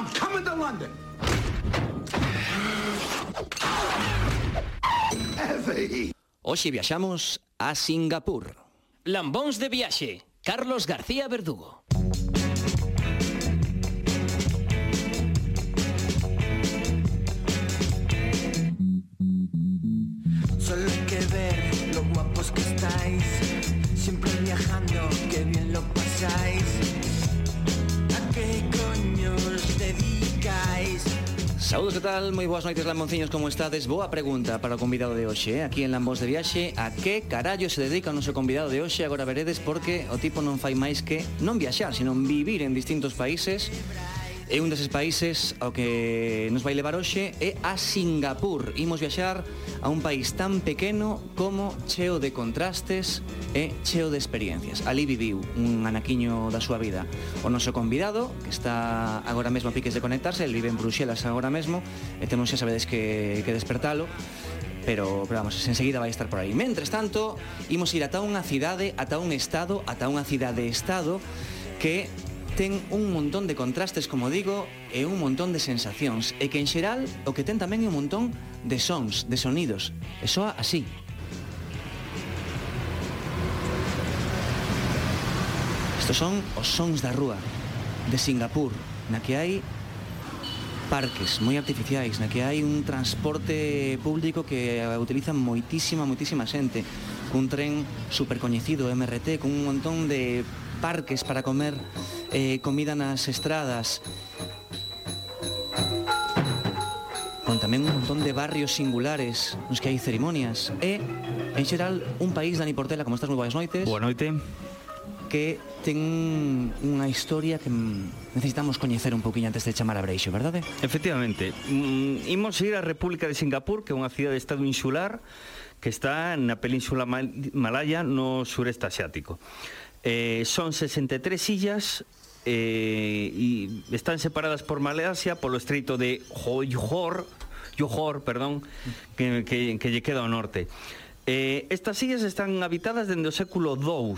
I'm coming to London. Hoxe viaxamos a Singapur. Lambóns de viaxe, Carlos García Verdugo. Solo hay que ver lo guapos que estáis. Siempre viajando, que bien lo pasáis. ¿A Saúdos, que tal? Moi boas noites, Lambonciños, como estades? Boa pregunta para o convidado de hoxe, eh? aquí en Lambos de Viaxe A que carallo se dedica o noso convidado de hoxe? Agora veredes porque o tipo non fai máis que non viaxar, senón vivir en distintos países E un deses países ao que nos vai levar hoxe é a Singapur. Imos viaxar a un país tan pequeno como cheo de contrastes e cheo de experiencias. Ali viviu un anaquiño da súa vida. O noso convidado, que está agora mesmo a piques de conectarse, el vive en Bruxelas agora mesmo, e temos xa sabedes que, que despertalo, pero, pero vamos, enseguida vai estar por aí. Mentres tanto, imos ir ata unha cidade, ata un estado, ata unha cidade-estado que ten un montón de contrastes, como digo, e un montón de sensacións, e que en xeral o que ten tamén é un montón de sons, de sonidos, e soa así. Estos son os sons da rúa de Singapur, na que hai parques moi artificiais, na que hai un transporte público que utiliza moitísima, moitísima xente, cun tren supercoñecido MRT, cun montón de parques para comer eh, comida nas estradas con tamén un montón de barrios singulares nos que hai cerimonias e, en xeral, un país, Dani Portela, como estás, moi boas noites Boa noite que ten unha historia que necesitamos coñecer un poquinho antes de chamar a Breixo, verdade? Efectivamente, mm, imos ir á República de Singapur, que é unha cidade de estado insular que está na península Malaya no sureste asiático. Eh, son 63 illas eh, e están separadas por Malasia polo estreito de Johor, Johor perdón, que, que, que lle queda ao norte. Eh, estas illas están habitadas dende o século II,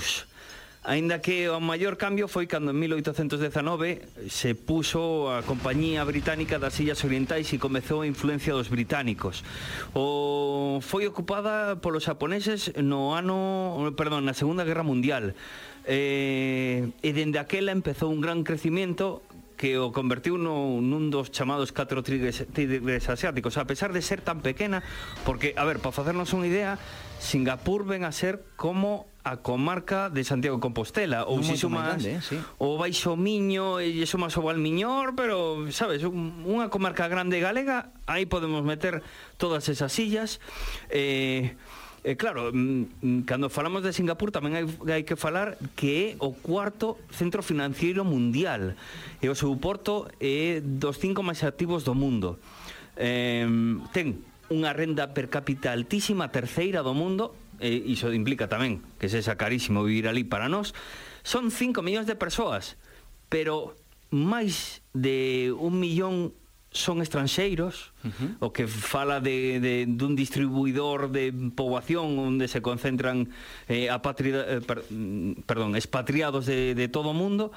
Ainda que o maior cambio foi cando en 1819 se puso a Compañía Británica das Illas Orientais e comezou a influencia dos británicos. O foi ocupada polos japoneses no ano, perdón, na Segunda Guerra Mundial eh, e dende aquela empezou un gran crecimiento que o convertiu no, nun dos chamados catro tigres, tigres asiáticos, a pesar de ser tan pequena, porque, a ver, para facernos unha idea, Singapur ven a ser como a comarca de Santiago de Compostela. Ou no si sumas grande, eh, sí. o Baixo Miño e sumas o Valmiñor pero, sabes, un, unha comarca grande galega aí podemos meter todas esas sillas eh, eh, claro, mm, mm, cando falamos de Singapur tamén hai, hai que falar que é o cuarto centro financiero mundial e o seu porto é dos cinco máis activos do mundo. Eh, ten unha renda per cápita altísima, terceira do mundo, e iso implica tamén que se xa carísimo vivir ali para nós, son 5 millóns de persoas, pero máis de un millón son estranxeiros, uh -huh. o que fala de, de dun distribuidor de poboación onde se concentran eh, apatrida, eh, per, perdón, expatriados de, de todo o mundo,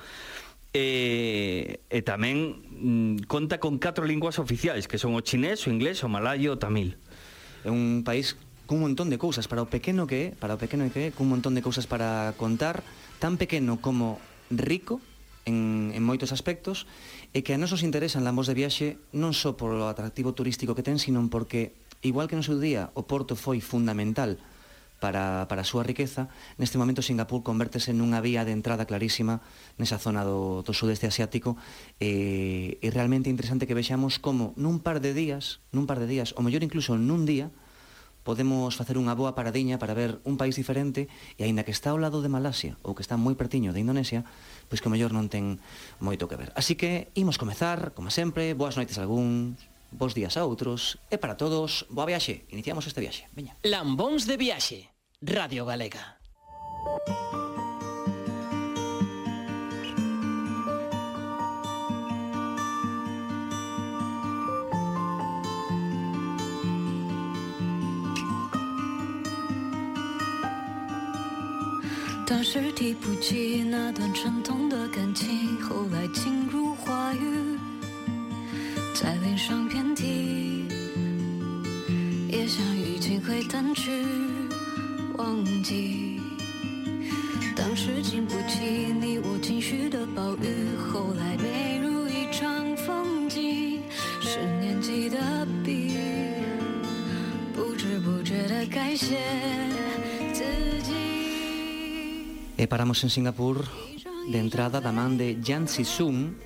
e, e tamén mm, conta con catro linguas oficiais, que son o chinés, o inglés, o malayo, o tamil. É un país cun montón de cousas para o pequeno que é, para o pequeno que é, cun montón de cousas para contar, tan pequeno como rico, en, en moitos aspectos e que a nos nos interesan lambos de viaxe non só polo atractivo turístico que ten, sino porque, igual que no seu día, o Porto foi fundamental para, para a súa riqueza, neste momento Singapur convértese nunha vía de entrada clarísima nesa zona do, do sudeste asiático e, e realmente interesante que vexamos como nun par de días, nun par de días, ou mellor incluso nun día, podemos facer unha boa paradiña para ver un país diferente e aínda que está ao lado de Malasia ou que está moi pertiño de Indonesia, pois que o mellor non ten moito que ver. Así que imos comezar, como sempre, boas noites a algúns, bons días a outros e para todos, boa viaxe. Iniciamos este viaxe. Veña. Lambóns de viaxe, Radio Galega. 当时提不起那段沉痛的感情，后来轻如话语。在脸上遍体，也想雨季会淡去，忘记。当时经不起你我情绪的暴雨，后来美如一场风景，是年纪的笔，不知不觉的改写自己。E paramos en Singapur de entrada da man de Jan Sisum,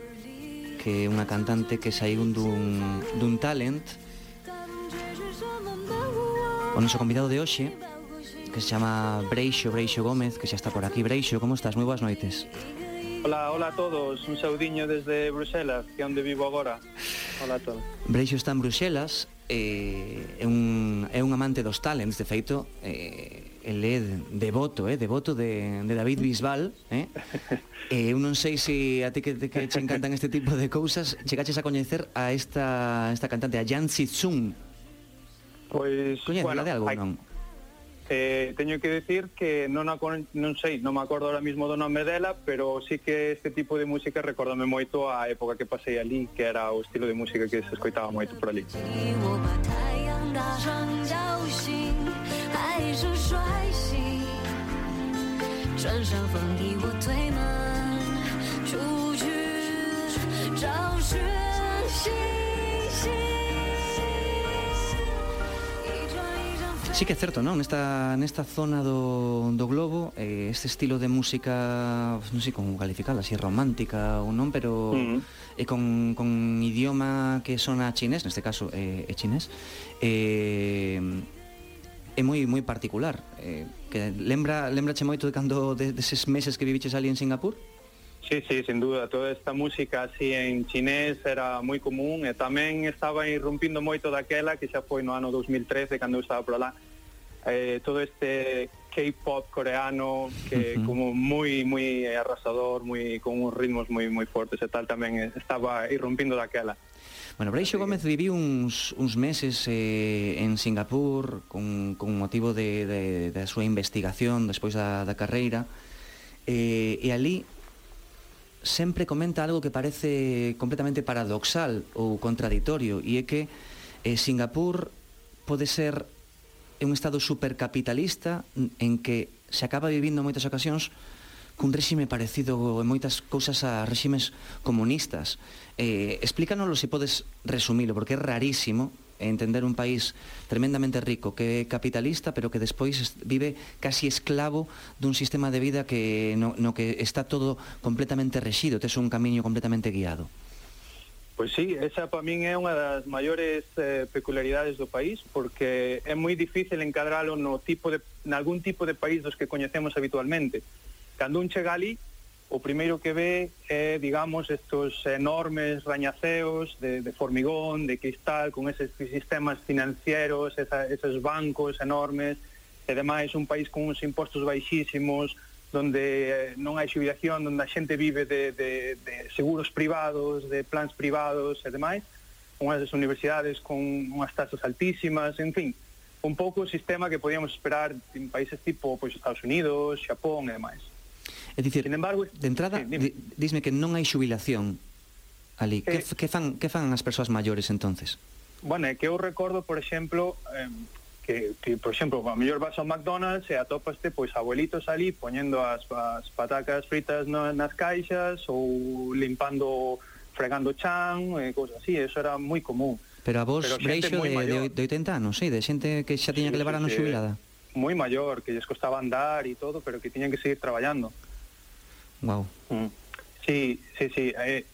que é unha cantante que saiu dun, dun talent. O noso convidado de hoxe, que se chama Breixo, Breixo Gómez, que xa está por aquí. Breixo, como estás? Moi boas noites. Hola, hola a todos. Un saudiño desde Bruselas, que é onde vivo agora. Hola a todos. Breixo está en Bruselas eh, é, un, é un amante dos talents, de feito, eh, el é devoto, eh, devoto de, de David Bisbal, eh? Eh, eu non sei se a ti que, que che encantan este tipo de cousas, chegaches a coñecer a esta, esta cantante, a Jan Tsitsung. Pois, pues, bueno, de algo, hai... non? Eh, teño que decir que non, a, con- non sei, non me acordo ahora mismo do nome dela, pero sí que este tipo de música recordame moito a época que pasei ali, que era o estilo de música que se escoitaba moito por ali. 我把太阳打上叫醒，还是率性，穿上风衣我推门出去，找寻星星。 Sí que é certo, non? Nesta, nesta zona do, do globo eh, Este estilo de música Non sei como calificala, así romántica ou non Pero mm. eh, con, con idioma que sona chinés Neste caso eh, é chinés eh, É moi moi particular eh, que Lembra, lembrache moito de cando de, deses meses que viviches ali en Singapur? Sí, sí, sin duda, toda esta música así en chinés era moi común e tamén estaba irrumpindo moito daquela que xa foi no ano 2013 cando eu estaba por lá eh, todo este K-pop coreano que uh -huh. como moi moi arrasador, moi con uns ritmos moi moi fortes e tal tamén estaba irrumpindo daquela. Bueno, Breixo Gómez viviu uns, uns meses eh, en Singapur con, con motivo de, de, da súa investigación despois da, da carreira eh, e ali sempre comenta algo que parece completamente paradoxal ou contradictorio e é que eh, Singapur pode ser un estado supercapitalista en que se acaba vivindo en moitas ocasións cun réxime parecido en moitas cousas a réximes comunistas. Eh, explícanoslo se podes resumilo, porque é rarísimo e entender un país tremendamente rico que é capitalista, pero que despois vive casi esclavo dun sistema de vida que no, no que está todo completamente rexido, tes un camiño completamente guiado. Pois sí, esa para min é unha das maiores eh, peculiaridades do país porque é moi difícil encadralo no tipo de nalgún tipo de país dos que coñecemos habitualmente. Cando un chega ali, o primeiro que ve é, digamos, estos enormes rañaceos de, de formigón, de cristal, con eses sistemas financieros, esa, esos bancos enormes, e demais un país con uns impostos baixísimos, donde eh, non hai xubilación, donde a xente vive de, de, de seguros privados, de plans privados e demais, unhas universidades con unhas tasas altísimas, en fin, un pouco o sistema que podíamos esperar en países tipo pois, Estados Unidos, Xapón e demais. É dicir, Sin embargo, de entrada, sí, dime. que non hai xubilación ali. Eh, que, que, fan, que fan as persoas maiores entonces? Bueno, é que eu recordo, por exemplo, eh, que, que, por exemplo, a mellor vas ao McDonald's e atopaste pois abuelitos ali poñendo as, as patacas fritas no, nas caixas ou limpando, fregando chan, e cousas así, eso era moi común. Pero a vos, Pero breixo de, de, de 80 anos, sí, de xente que xa tiña sí, que levar a non sí, xubilada. Moi maior, que lles costaba andar e todo, pero que tiñan que seguir traballando. Wow. Mm. Sí, sí, sí. E,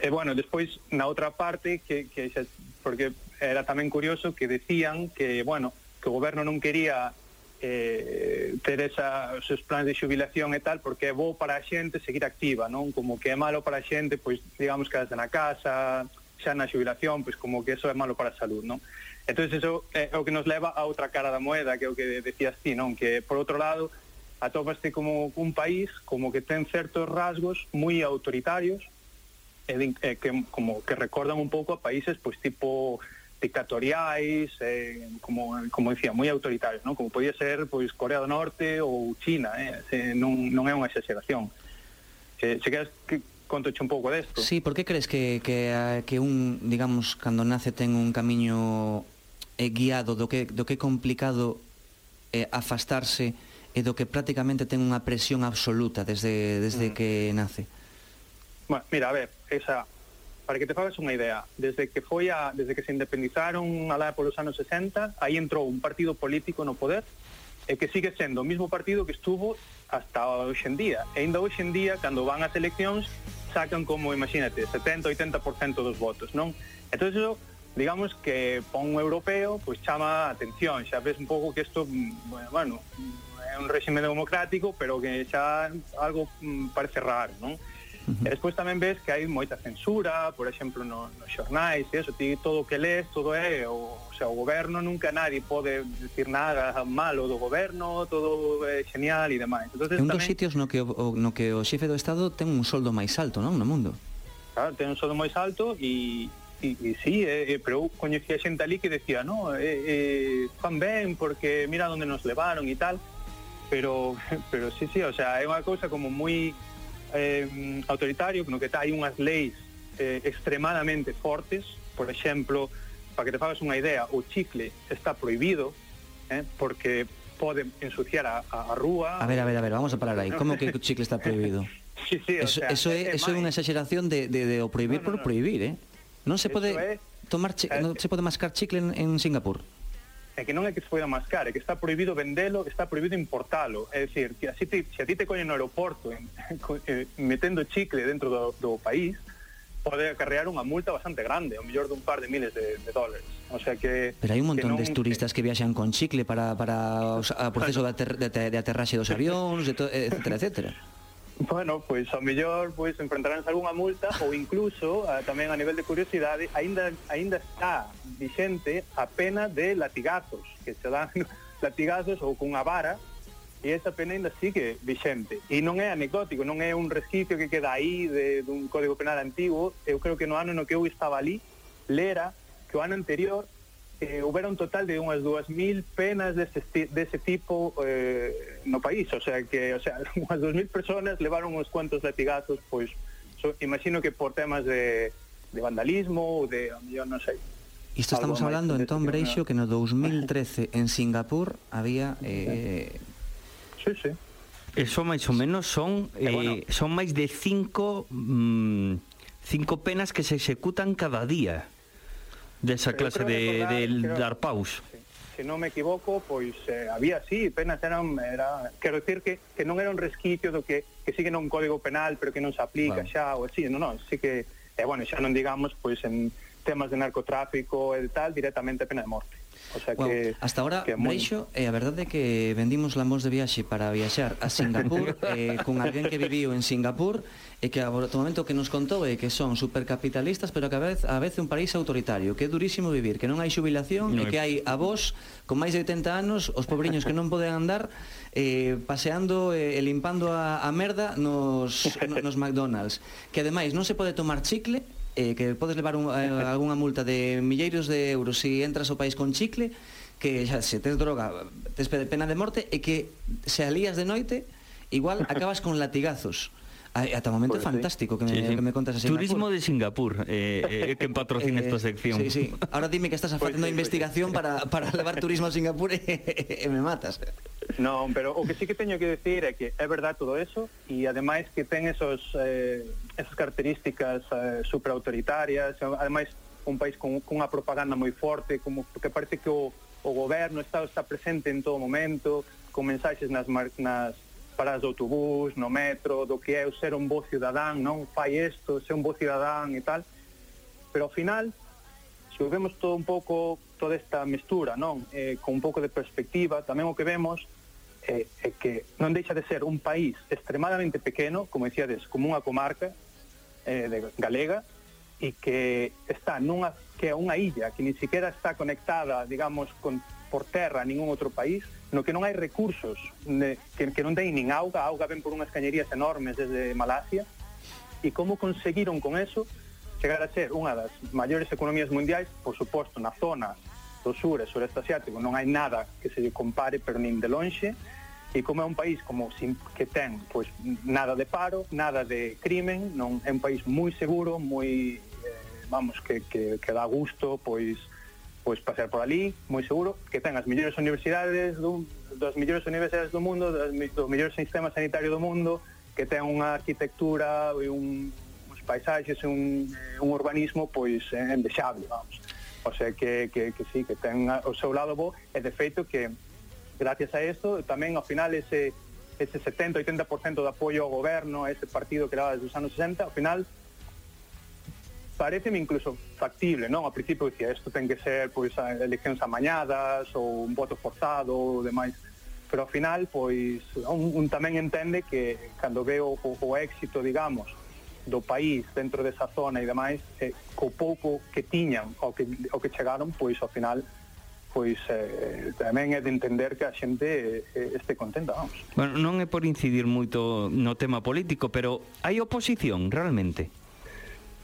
e bueno, despois na outra parte que, que xa, porque era tamén curioso que decían que, bueno, que o goberno non quería eh, ter esa, os seus plans de xubilación e tal, porque é bo para a xente seguir activa, non? Como que é malo para a xente, pois, digamos, quedarse na casa, xa na xubilación, pois como que eso é malo para a salud, non? Entón, eso é o que nos leva a outra cara da moeda, que é o que decías ti, non? Que, por outro lado, atópaste como un país como que ten certos rasgos moi autoritarios e, e que como que recordan un pouco a países pois tipo dictatoriais, eh, como, como dicía, moi autoritarios, non? como podía ser pois Corea do Norte ou China, eh? Se, non, non é unha exageración. Se, se queres que contoche un pouco desto. Sí, por que crees que, que, que un, digamos, cando nace ten un camiño eh, guiado do que, do que é complicado eh, afastarse e do que prácticamente ten unha presión absoluta desde, desde mm. que nace? Bueno, mira, a ver, esa, para que te fagas unha idea, desde que foi a, desde que se independizaron alá polos anos 60, aí entrou un partido político no poder e que sigue sendo o mismo partido que estuvo hasta hoxe en día. E ainda hoxe en día, cando van as eleccións, sacan como, imagínate, 70-80% dos votos, non? Entón, eso, digamos que pon un europeo, pois chama a atención, xa ves un pouco que isto, mm, bueno, bueno un réxime democrático, pero que xa algo mm, parece raro, non? E despois tamén ves que hai moita censura, por exemplo, no, nos xornais, e eso, ti todo o que lees, todo é, o, o, sea, o goberno nunca nadie pode decir nada malo do goberno, todo é genial e demais. Entonces, é un tamén... dos sitios no que o, no que o xefe do Estado ten un soldo máis alto, non, no mundo? Claro, ten un soldo máis alto e, e, e sí, eh, eh pero eu coñecía xente ali que decía, no, eh, eh, fan ben porque mira onde nos levaron e tal, pero pero sí, sí, o sea, é unha cousa como moi eh, autoritario, no que tá, hai unhas leis eh, extremadamente fortes, por exemplo, para que te fagas unha idea, o chicle está prohibido, eh, porque pode ensuciar a, a, a rúa... A ver, a ver, a ver, vamos a parar aí. Como que o chicle está prohibido? sí, sí, eso, o sea, eso é, eso é unha exageración de, de, de o prohibir no, no, por prohibir, eh? Non se pode é, tomar chi, eh, non se pode mascar chicle en, en Singapur é que non é que se poida mascar, é que está prohibido vendelo, está prohibido importalo. É dicir, que así te, se a ti te coñen no aeroporto en, en, eh, metendo chicle dentro do, do país, pode acarrear unha multa bastante grande, ao mellor dun par de miles de, de dólares. O sea que Pero hai un montón non... de turistas que viaxan con chicle para para o, a proceso de, ater, de, de aterraxe dos avións, de to, etcétera, etcétera. Bueno, pois ao mellor pois enfrentaránse algunha multa ou incluso a, tamén a nivel de curiosidade aínda aínda está vixente a pena de latigazos que se dan latigazos ou cunha vara e esa pena ainda sigue vixente. E non é anecdótico, non é un resquicio que queda aí de, dun código penal antigo. Eu creo que no ano no que eu estaba ali lera que o ano anterior eh, houbera un total de unhas 2000 penas dese, dese tipo eh, no país, o sea que o sea, unhas 2000 personas levaron uns cuantos latigazos, pois so, imagino que por temas de, de vandalismo ou de, yo non sei. Isto estamos hablando en Tom Breixo que no 2013 en Singapur había eh, sí, sí. Eso máis ou menos son eh, eh bueno, son máis de 5 cinco, mm, cinco penas que se executan cada día desa clase de, de, de dar paus. Sí se non me equivoco, pois eh, había sí, penas eran era, quero decir que que non era un resquicio do que que sigue non código penal, pero que non se aplica bueno. xa ou así, non, non, sí que eh, bueno, xa non digamos pois en temas de narcotráfico e tal, directamente pena de morte. O sea wow. que hasta ahora que moi... Breixo, eh, a verdade é que vendimos lambóns de viaxe para viaxar a Singapur eh, con alguén que viviu en Singapur e que ao momento que nos contou é que son supercapitalistas, pero que a vez a vez un país autoritario, que é durísimo vivir, que non hai xubilación no, e que hai avós con máis de 80 anos, os pobriños que non poden andar eh, paseando eh, e eh, limpando a, a merda nos, nos McDonald's, que ademais non se pode tomar chicle eh, que podes levar un, eh, algunha multa de milleiros de euros se si entras ao país con chicle, que xa se tes droga, tes pena de morte e que se alías de noite, igual acabas con latigazos. Ata o momento pues fantástico que me, sí, sí. que me contas a Turismo de Singapur, eh, eh, eh que patrocina eh, esta sección. Sí, sí. Ahora dime que estás facendo pues sí, investigación pues sí. para, para levar turismo a Singapur e, e, me matas. Non, pero o que sí que teño que decir é que é verdad todo eso e ademais que ten esos, eh, esas características eh, superautoritarias, ademais un país con, con unha propaganda moi forte, como que parece que o, o goberno o Estado está presente en todo momento, con mensaxes nas, nas paradas do autobús, no metro, do que é o ser un bo cidadán, non fai isto, ser un bo cidadán e tal. Pero ao final, se vemos todo un pouco toda esta mestura, non? Eh, con un pouco de perspectiva, tamén o que vemos é, eh, é que non deixa de ser un país extremadamente pequeno, como dicíades, como unha comarca eh, de galega, e que está nunha que é unha illa que ni siquiera está conectada, digamos, con por terra a ningún outro país, no que non hai recursos, ne, que, que non ten nin auga, a auga ven por unhas cañerías enormes desde Malasia, e como conseguiron con eso chegar a ser unha das maiores economías mundiais, por suposto, na zona do sur e sureste asiático non hai nada que se lle compare, pero nin de lonxe, e como é un país como que ten pois nada de paro, nada de crimen, non é un país moi seguro, moi eh, vamos que, que, que dá gusto pois pois pasar por ali, moi seguro, que ten as mellores universidades do, das mellores universidades do mundo, das, dos mellores sistemas sanitarios do mundo, que ten unha arquitectura e un, uns paisaxes e un, eh, un urbanismo pois eh, endexable, vamos. O sea que, que, que sí, que ten o seu lado bo e de feito que gracias a isto tamén ao final ese ese 70-80% de apoio ao goberno, a ese partido que era dos anos 60, ao final pareceme incluso factible, non? Ao principio dicía, isto ten que ser pois eleccións amañadas ou un voto forzado ou demais pero ao final pois un, un tamén entende que cando veo o, o éxito, digamos, do país dentro desa zona e demais, eh, co pouco que tiñan o que, o que chegaron, pois ao final pois eh, tamén é de entender que a xente eh, este contenta, vamos. Bueno, non é por incidir moito no tema político, pero hai oposición realmente?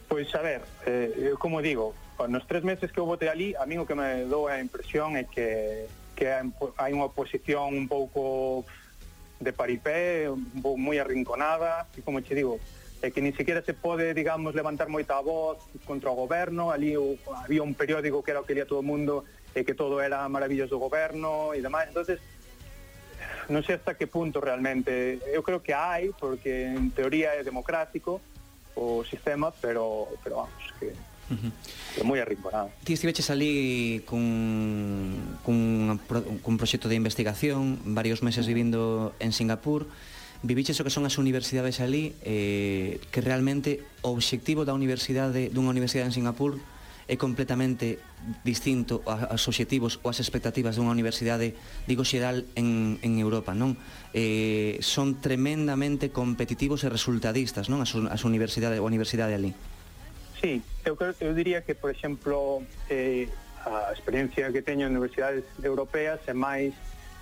Pois a ver, eh, eu como digo, nos tres meses que eu votei ali, a mí o que me dou a impresión é que, que hai unha oposición un pouco de paripé, un pouco moi arrinconada, e como che digo, é que ni siquiera se pode, digamos, levantar moita voz contra o goberno, ali o, había un periódico que era o que lia todo o mundo, e que todo era maravillas do goberno e demais, entonces non sei hasta que punto realmente, eu creo que hai, porque en teoría é democrático, o sistema, pero, pero vamos, que, Uh -huh. Moi arrinconado. Ti estiveches ali cun, cun, cun proxecto de investigación, varios meses vivindo en Singapur, viviches o que son as universidades ali, eh, que realmente o obxectivo da universidade dunha universidade en Singapur é completamente distinto aos obxectivos ou as expectativas dunha universidade, digo xeral, en, en Europa, non? Eh, son tremendamente competitivos e resultadistas, non? As, as universidades, a universidade ali. Sí, eu, eu diría que, por exemplo, eh, a experiencia que teño en universidades europeas é máis,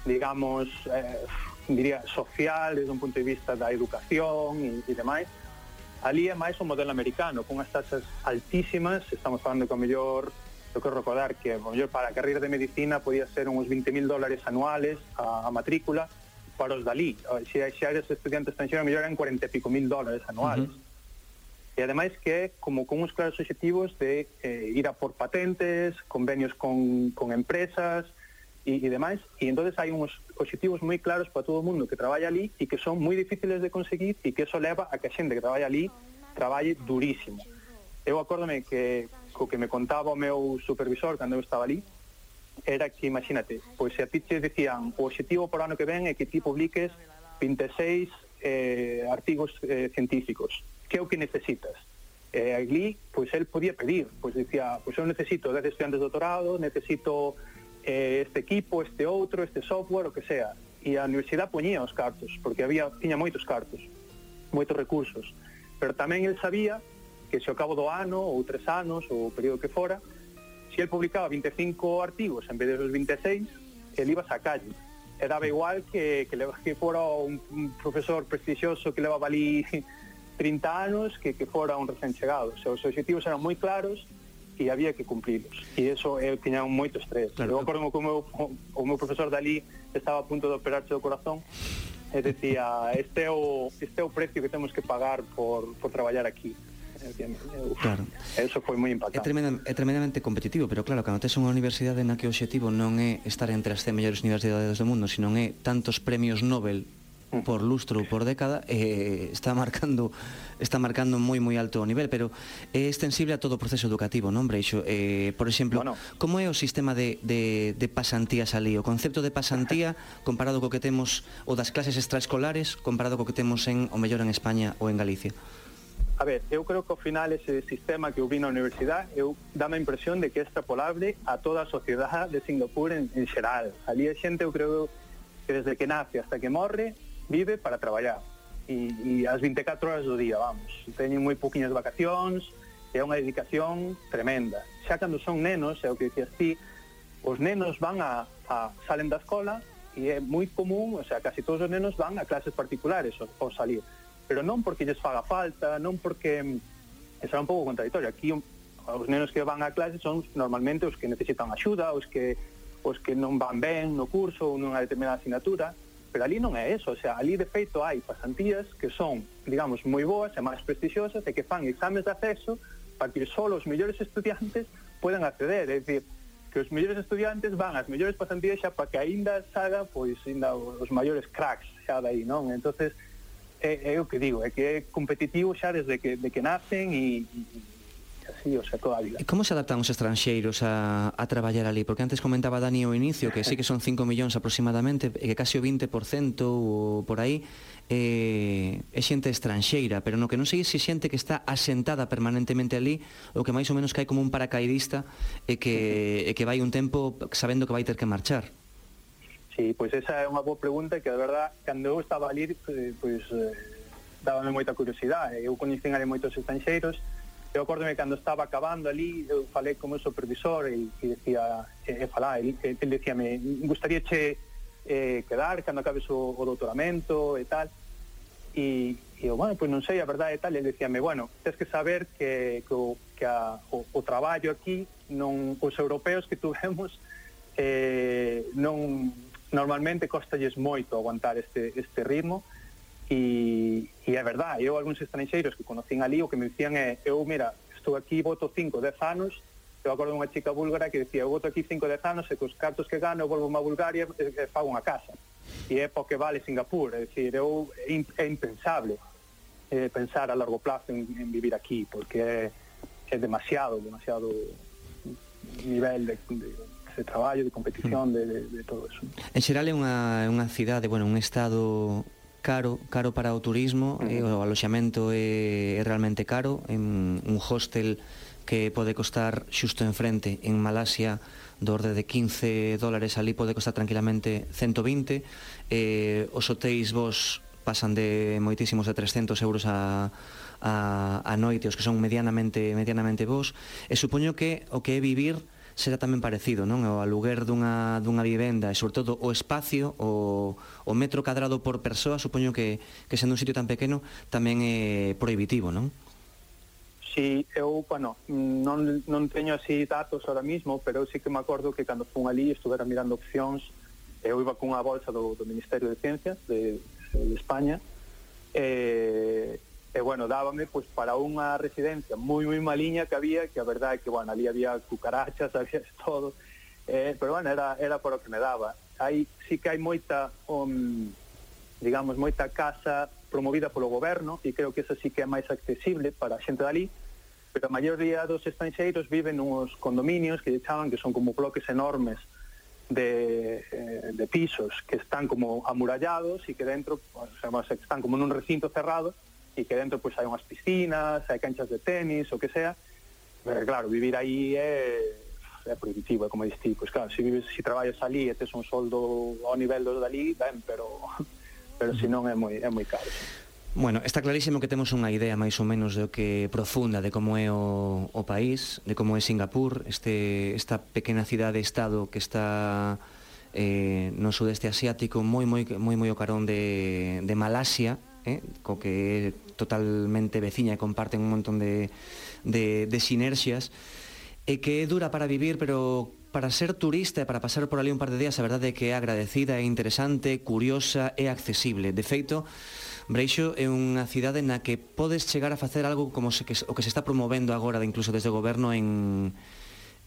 digamos, eh, diría, social desde un punto de vista da educación e, e demais, Ali é máis o modelo americano, con as taxas altísimas, estamos falando que o mellor eu quero recordar que o mellor para a carreira de medicina podía ser uns 20.000 dólares anuales a, a matrícula para os dali. Eh, se, se eres estudiante estrangeiro, o mellor eran 40 e pico mil dólares anuales. Uh -huh. E ademais que é como con uns claros objetivos de eh, ir a por patentes, convenios con, con empresas, e, e demais, e entonces hai uns objetivos moi claros para todo o mundo que traballa ali e que son moi difíciles de conseguir e que eso leva a que a xente que traballa ali traballe durísimo. Eu acórdome que co que me contaba o meu supervisor cando eu estaba ali, era que, imagínate, pois se a ti te decían o objetivo para o ano que ven é que ti publiques 26 eh, artigos eh, científicos, que é o que necesitas? Eh, ali, pois el podía pedir, pois dicía, pois eu necesito 10 estudiantes de doutorado, necesito eh, este equipo, este outro, este software, o que sea. E a universidade poñía os cartos, porque había tiña moitos cartos, moitos recursos. Pero tamén el sabía que se ao cabo do ano, ou tres anos, ou o período que fora, se el publicaba 25 artigos en vez de os 26, el iba a calle. E daba igual que, que, le, que fora un, un profesor prestixioso que levaba ali 30 anos que, que fora un recén chegado. O sea, os objetivos eran moi claros e había que cumplilos e eso eu tiña moito estrés claro. eu acordo que o meu, o, meu profesor dali estaba a punto de operarse o corazón e decía este é o, este é o precio que temos que pagar por, por traballar aquí Uf, claro. Eso foi moi impactante. É, tremenda, é tremendamente competitivo, pero claro, cando tes unha universidade na que o objetivo non é estar entre as 100 mellores universidades do mundo, sino é tantos premios Nobel por lustro ou por década eh, está marcando está marcando moi moi alto o nivel, pero é extensible a todo o proceso educativo, non, Breixo? Eh, por exemplo, bueno. como é o sistema de, de, de pasantías ali? O concepto de pasantía comparado co que temos o das clases extraescolares comparado co que temos en o mellor en España ou en Galicia? A ver, eu creo que ao final ese sistema que eu vi na universidade, eu dame a impresión de que é extrapolable a toda a sociedade de Singapur en, en xeral. Ali a xente, eu creo que desde que nace hasta que morre, vive para traballar e, e as 24 horas do día, vamos. Teñen moi poquinhas vacacións, é unha dedicación tremenda. Xa cando son nenos, é o que dicías ti, os nenos van a, a salen da escola e é moi común, o sea, casi todos os nenos van a clases particulares ao, ao salir, pero non porque lles faga falta, non porque mm, será é un pouco contradictorio. Aquí os nenos que van a clase son normalmente os que necesitan axuda, os que os que non van ben no curso ou nunha determinada asignatura, pero ali non é eso, o sea, ali de feito hai pasantías que son, digamos, moi boas e máis prestixiosas e que fan exames de acceso para que só os mellores estudiantes poden acceder, é dicir, que os mellores estudiantes van ás mellores pasantías xa para que aínda saga pois aínda os maiores cracks xa dai, non? Entonces é, é o que digo, é que é competitivo xa desde que, de que nacen e, e así, o sea, toda a vida. E como se adaptan os estranxeiros a, a traballar ali? Porque antes comentaba Dani ao inicio que sí que son 5 millóns aproximadamente, e que casi o 20% ou por aí eh, é xente estranxeira, pero no que non sei se xente que está asentada permanentemente ali ou que máis ou menos cae como un paracaidista e que, e que vai un tempo sabendo que vai ter que marchar. Sí, pois esa é unha boa pregunta que, de verdad, cando eu estaba ali, pois, eh, dábame moita curiosidade. Eu coñecín ali moitos estranxeiros, eu acordome cando estaba acabando ali, eu falei con meu supervisor e, e decía, e, e falá, e, e, e decía, me gustaría che eh, quedar cando acabes o, o doutoramento e tal, e, e eu, bueno, pois non sei, a verdade e tal, e decíame, bueno, tens que saber que, que, o, que a, o, o traballo aquí, non os europeos que tuvemos, eh, non normalmente costalles moito aguantar este, este ritmo, e, e é verdade, eu algúns estranxeiros que conocín ali o que me dicían é eh, eu, mira, estou aquí, voto 5, 10 anos eu acordo unha chica búlgara que decía eu voto aquí 5, 10 anos e cos cartos que gano volvo a Bulgaria e, e fago unha casa e é porque vale Singapur é, dicir, eu, é impensable eh, pensar a largo plazo en, en vivir aquí porque é, é demasiado demasiado nivel de, de de traballo, de competición, hmm. de, de, de todo eso. En xeral é unha, unha cidade, bueno, un estado caro, caro para o turismo, uh eh, -huh. e o aloxamento é, é realmente caro, en un hostel que pode costar xusto enfrente en Malasia do orde de 15 dólares ali pode costar tranquilamente 120 eh, os hotéis vos pasan de moitísimos de 300 euros a, a, a noite os que son medianamente medianamente vos. E supoño que o que é vivir será tamén parecido, non? O aluguer dunha, dunha vivenda e, sobre todo, o espacio, o, o metro cadrado por persoa, supoño que, que sendo un sitio tan pequeno, tamén é prohibitivo, non? Si, sí, eu, bueno, non, non teño así datos ahora mismo, pero eu sí que me acordo que cando fun ali estuvera mirando opcións, eu iba cunha bolsa do, do Ministerio de Ciencias de, de España, eh, E, bueno, dábame pois, para unha residencia moi, moi maliña que había, que a verdade é que, bueno, ali había cucarachas, había todo, eh, pero, bueno, era, era por o que me daba. Aí sí que hai moita, um, digamos, moita casa promovida polo goberno, e creo que esa sí que é máis accesible para a xente dali, pero a maioría dos estranxeiros viven nos condominios que lle chaman que son como bloques enormes de, eh, de pisos que están como amurallados e que dentro, o sea, están como nun recinto cerrado, e que dentro pois hai unhas piscinas, hai canchas de tenis, o que sea. Pero claro, vivir aí é é prohibitivo, é como distí, pois claro, se vives, se traballas ali e tes un soldo ao nivel do dali, ben, pero pero se non é moi é moi caro. Bueno, está clarísimo que temos unha idea máis ou menos do que profunda de como é o, o país, de como é Singapur, este, esta pequena cidade-estado que está eh, no sudeste asiático moi moi moi moi o carón de, de Malasia, eh, co que totalmente veciña e comparten un montón de, de, de sinerxias e que é dura para vivir, pero para ser turista e para pasar por ali un par de días, a verdade é que é agradecida, é interesante, curiosa e accesible. De feito, Breixo é unha cidade na que podes chegar a facer algo como se, que, o que se está promovendo agora, incluso desde o goberno en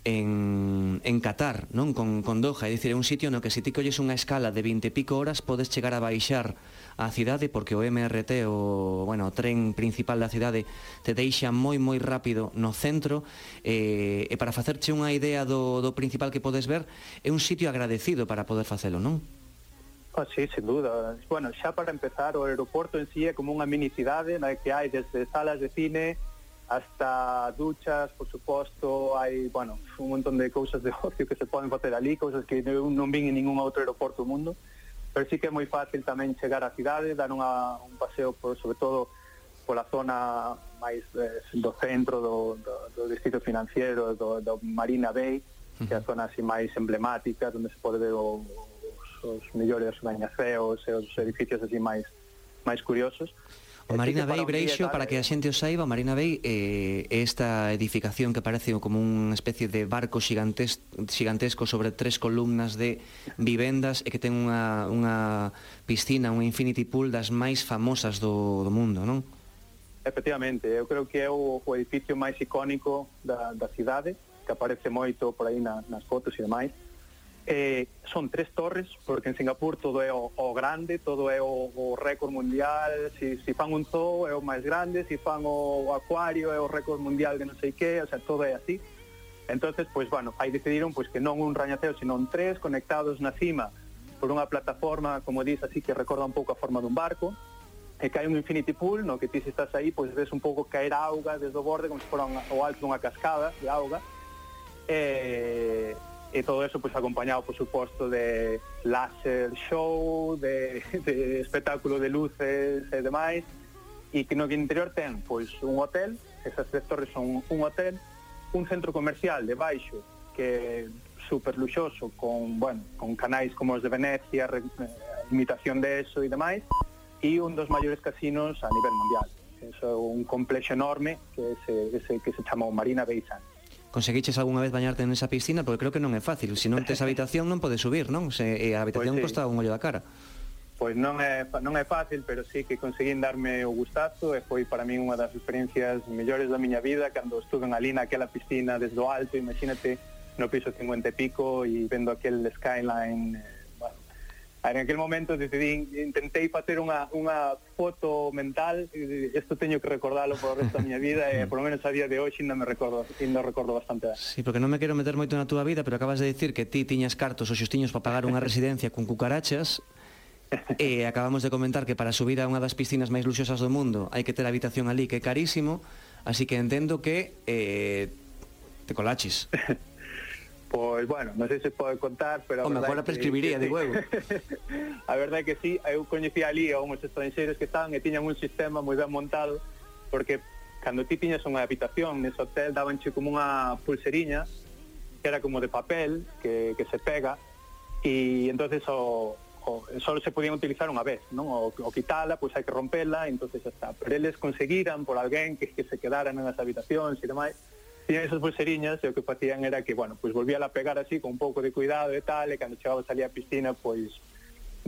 en, en Qatar, non con, con Doha, é dicir, é un sitio no que se ti colles unha escala de 20 e pico horas podes chegar a baixar a cidade porque o MRT, o, bueno, o tren principal da cidade, te deixa moi moi rápido no centro eh, e para facerche unha idea do, do principal que podes ver, é un sitio agradecido para poder facelo, non? Ah, sí, sin duda. Bueno, xa para empezar, o aeroporto en sí é como unha mini cidade na que hai desde salas de cine hasta duchas, por suposto, hai, bueno, un montón de cousas de ocio que se poden facer ali, cousas que non vin en ningún outro aeroporto do mundo pero sí que é moi fácil tamén chegar á cidade, dar unha, un paseo por, sobre todo pola zona máis eh, do centro do, do, do distrito financiero do, do Marina Bay, que é a zona así máis emblemática, onde se pode ver os, os mellores bañaceos e os edificios así máis máis curiosos. Marina Bay Breixo, para que a xente o saiba, Marina Bay eh, esta edificación que parece como unha especie de barco gigantes, gigantesco sobre tres columnas de vivendas e que ten unha, unha piscina, un infinity pool das máis famosas do, do mundo, non? Efectivamente, eu creo que é o, o edificio máis icónico da, da cidade, que aparece moito por aí na, nas fotos e demais, Eh, son tres torres, porque en Singapur todo é o, o grande, todo é o, o récord mundial, si, si fan un zoo é o máis grande, si fan o, o acuario é o récord mundial de non sei que, o sea, todo é así. Entonces, pois, pues, bueno, aí decidiron pois, pues, que non un rañaceo, sino un tres conectados na cima por unha plataforma, como diz, así que recorda un pouco a forma dun barco, e que hai un infinity pool, no? Que ti se estás aí, pois pues, ves un pouco caer auga desde o borde, como se fora o alto dunha cascada de auga, e e todo eso pois acompañado por suposto de láser show, de, de espectáculo de luces e demais e que no que interior ten pois un hotel, esas tres torres son un hotel, un centro comercial de baixo que super luxoso con, bueno, con canais como os de Venecia, re, eh, imitación de eso e demais e un dos maiores casinos a nivel mundial. Eso é un complexo enorme que ese, que se, que se chama o Marina Bay Sands. Conseguiches algunha vez bañarte nesa piscina? Porque creo que non é fácil. Se non tes habitación non podes subir, non? Se, e a habitación pois, sí. costa un ollo da cara. Pois non é, non é fácil, pero sí que conseguín darme o gustazo e foi para min unha das experiencias mellores da miña vida cando estuve ali naquela piscina desde o alto, imagínate, no piso 50 e pico e vendo aquel skyline eh, en aquel momento decidí, intentei facer unha, unha foto mental, isto teño que recordalo por o resto da miña vida, e por lo menos a día de hoxe ainda me recordo, ainda recordo bastante ben. Sí, porque non me quero meter moito na túa vida, pero acabas de dicir que ti tiñas cartos os xustiños para pagar unha residencia con cucarachas, e acabamos de comentar que para subir a unha das piscinas máis luxosas do mundo hai que ter habitación ali, que é carísimo, así que entendo que eh, te colaches. Pois, bueno, non sei se pode contar, pero... Home, agora prescribiría, que, digo eu. a verdade é que sí, eu coñecía ali a uns estranxeiros que estaban e tiñan un sistema moi ben montado, porque cando ti tiñas unha habitación nese hotel, dabanche como unha pulseriña, que era como de papel, que, que se pega, e entonces o, o solo se podían utilizar unha vez, non? O, o quitala, pois hai que rompela, entonces está. Pero eles conseguiran por alguén que, que se quedaran nas habitacións e demais, tiñan esas pulseriñas e o que facían era que, bueno, pois pues volvía a pegar así con un pouco de cuidado e tal, e cando chegabas ali á piscina, pois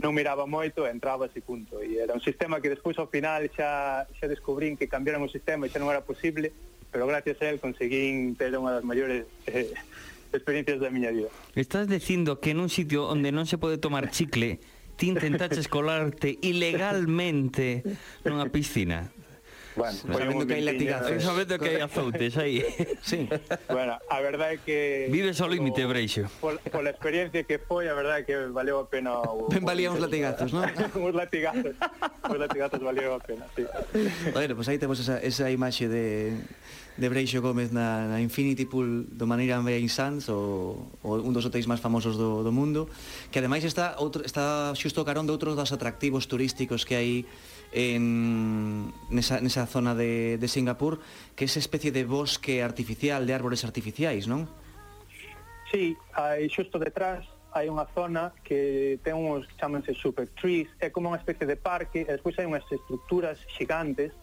non miraba moito, entraba ese punto. E era un sistema que despois ao final xa, xa descubrín que cambiaron o sistema e xa non era posible, pero gracias a él conseguín ter unha das maiores eh, experiencias da miña vida. Estás dicindo que nun sitio onde non se pode tomar chicle, ti intentaches colarte ilegalmente nunha piscina. Bueno, sabendo que hai latigazos. Sabendo que hai azoutes aí. sí. Bueno, a verdade é que... Vive só límite, Breixo. Por, pola experiencia que foi, a verdade é que valeu a pena... O, ben valía uns latigazos, non? uns latigazos. uns latigazos valeu a pena, sí. Bueno, pois pues aí temos esa, esa imaxe de de Breixo Gómez na, na Infinity Pool do Maneira Bay Sands, o, o un dos hotéis máis famosos do, do mundo, que ademais está outro, está xusto carón de outros dos atractivos turísticos que hai en, nesa, nesa zona de, de Singapur que esa especie de bosque artificial, de árbores artificiais, non? Sí, hai xusto detrás hai unha zona que ten uns que chamanse super trees, é como unha especie de parque, e despois hai unhas estructuras xigantes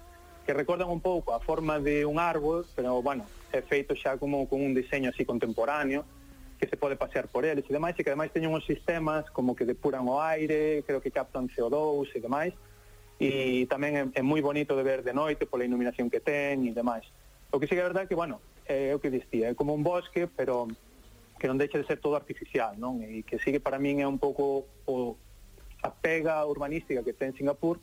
que recordan un pouco a forma de un árbol, pero, bueno, é feito xa como con un diseño así contemporáneo, que se pode pasear por eles e demais, e que ademais teñen uns sistemas como que depuran o aire, creo que captan CO2 e demais, e tamén é, é moi bonito de ver de noite pola iluminación que ten e demais. O que sí que é verdade é que, bueno, é o que dicía, é como un bosque, pero que non deixa de ser todo artificial, non? E que sí que para min é un pouco o, a pega urbanística que ten Singapur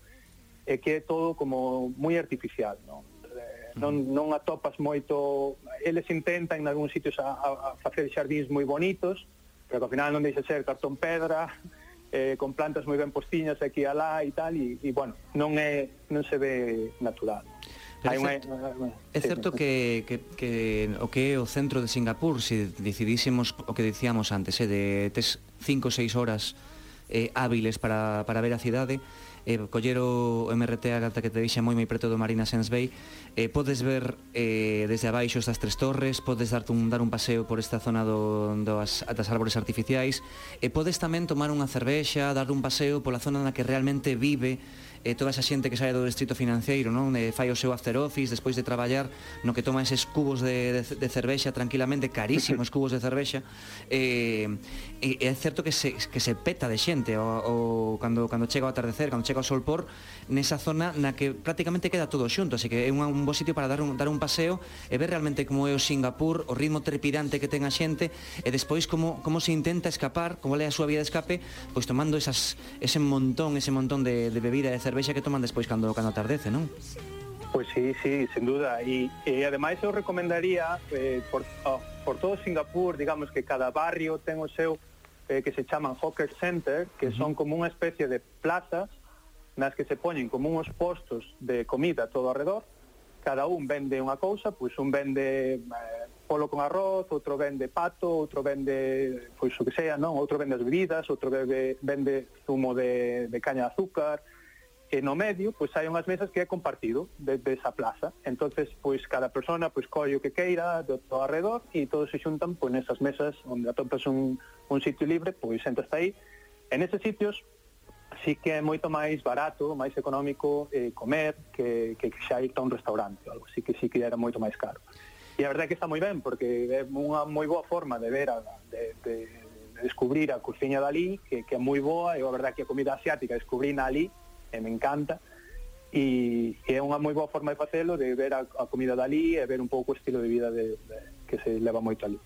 é que é todo como moi artificial, non? Eh, non, mm. non atopas moito eles intentan en algúns sitios a, a, a facer xardins moi bonitos pero que ao final non deixa ser cartón pedra eh, con plantas moi ben postiñas aquí e alá e tal, e, e bueno, non, é, non se ve natural. Pero é certo, unha... é certo que, que, que o que é o centro de Singapur, se decidísemos o que dicíamos antes, eh, de tes 5 ou 6 horas eh, hábiles para, para ver a cidade, eh, coller o MRT ata que te deixa moi moi preto do Marina Sands Bay. Eh, podes ver eh, desde abaixo estas tres torres podes darte un, dar un paseo por esta zona do, do as, das árbores artificiais e podes tamén tomar unha cervexa dar un paseo pola zona na que realmente vive e toda esa xente que sae do distrito financeiro, non? Eh, fai o seu after office despois de traballar, no que toma eses cubos de, de, de cervexa tranquilamente, carísimos cubos de cervexa, Eh, e é certo que se, que se peta de xente o, o cando, cando chega o atardecer, cando chega o sol por, nesa zona na que prácticamente queda todo xunto, así que é un, un bo sitio para dar un, dar un paseo e ver realmente como é o Singapur, o ritmo trepidante que ten a xente, e despois como, como se intenta escapar, como é a súa vía de escape, pois tomando esas, ese montón, ese montón de, de bebida de cervexa cervexa que toman despois cando cando atardece, non? Pois sí, sí, sin duda. E, e ademais eu recomendaría eh, por, oh, por todo Singapur, digamos que cada barrio ten o seu eh, que se chaman hawker center, que uh -huh. son como unha especie de plazas nas que se poñen como uns postos de comida todo alrededor. Cada un vende unha cousa, pois un vende eh, polo con arroz, outro vende pato, outro vende, pois o que sea, non? Outro vende as bebidas, outro bebe, vende zumo de, de caña de azúcar, e no medio pois hai unhas mesas que é compartido desde de esa plaza. Entonces, pois cada persona pois colle o que queira do, todo arredor e todos se xuntan pois nesas mesas onde atopas un, un sitio libre, pois sentas aí. En eses sitios sí que é moito máis barato, máis económico eh, comer que, que, que xa ir a un restaurante, algo así que sí que era moito máis caro. E a verdade é que está moi ben, porque é unha moi boa forma de ver, a, de, de, de descubrir a cociña dali, que, que é moi boa, e a verdade é que a comida asiática descubrina ali, e me encanta e, e é unha moi boa forma de facelo de ver a, a comida dali e ver un pouco o estilo de vida de, de, que se leva moito ali.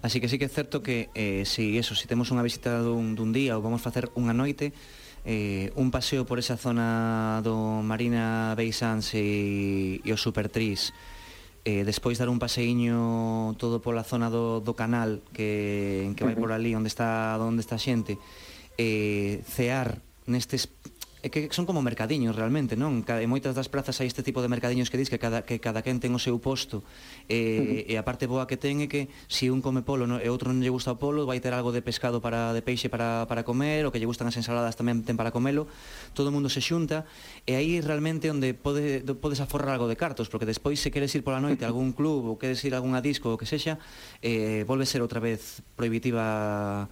Así que sí que é certo que eh, si eso, si temos unha visita dun, dun día ou vamos facer unha noite eh, un paseo por esa zona do Marina Beisans e, e o Supertris eh, despois dar un paseiño todo pola zona do, do canal que, que vai por ali onde está onde está xente eh, cear nestes é que son como mercadiños realmente, non? En moitas das plazas hai este tipo de mercadiños que dis que cada, que cada quen ten o seu posto e, uh -huh. e a parte boa que ten é que se si un come polo no, e outro non lle gusta o polo vai ter algo de pescado para de peixe para, para comer o que lle gustan as ensaladas tamén ten para comelo todo o mundo se xunta e aí realmente onde pode, podes aforrar algo de cartos porque despois se queres ir pola noite a algún club ou queres ir a algunha disco ou que sexa eh, volve ser outra vez prohibitiva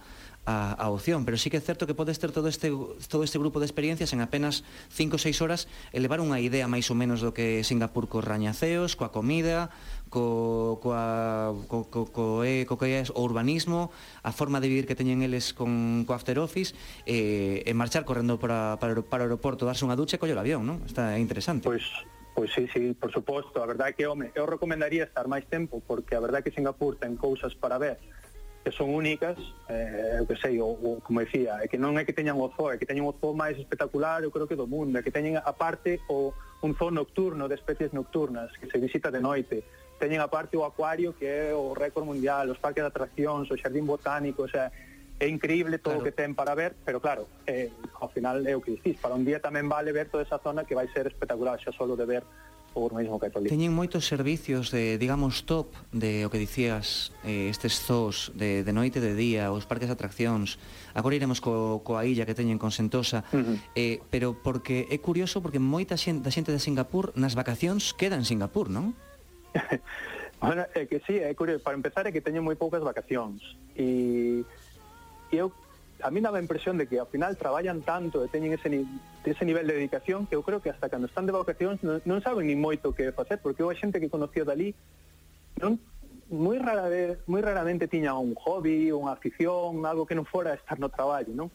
a, a opción, pero sí que é certo que podes ter todo este, todo este grupo de experiencias en apenas 5 ou 6 horas elevar unha idea máis ou menos do que Singapur co rañaceos, coa comida, co, coa, co, co, co, e, co que é o urbanismo, a forma de vivir que teñen eles con co After Office, e, e marchar correndo para, para, para o aeroporto, darse unha ducha e coller o avión, non? Está interesante. Pois, pois sí, sí, por suposto. A verdade que, home, eu recomendaría estar máis tempo, porque a verdade que Singapur ten cousas para ver que son únicas, eh, que sei, o, o, como dicía, é que non é que teñan o zoo, é que teñen o zoo máis espectacular, eu creo que do mundo, é que teñen aparte o un zoo nocturno de especies nocturnas que se visita de noite, teñen aparte o acuario que é o récord mundial, os parques de atraccións, o xardín botánico, o sea, é increíble todo claro. o que ten para ver, pero claro, eh, ao final é o que dicís, para un día tamén vale ver toda esa zona que vai ser espectacular xa solo de ver o urbanismo católico. Teñen moitos servicios de, digamos, top de o que dicías eh, estes zoos de, de noite de día, os parques de atraccións. Agora iremos co, coa illa que teñen con Sentosa. Uh -huh. eh, pero porque é curioso porque moita xente, da xente de Singapur nas vacacións queda en Singapur, non? bueno, é que sí, é curioso. Para empezar é que teñen moi poucas vacacións. E, e eu a mí daba a impresión de que ao final traballan tanto e teñen ese, ese nivel de dedicación que eu creo que hasta cando están de vacacións non, non saben ni moito que facer, porque a xente que conocía dali non moi rara vez, moi raramente tiña un hobby, unha afición, algo que non fora estar no traballo, non?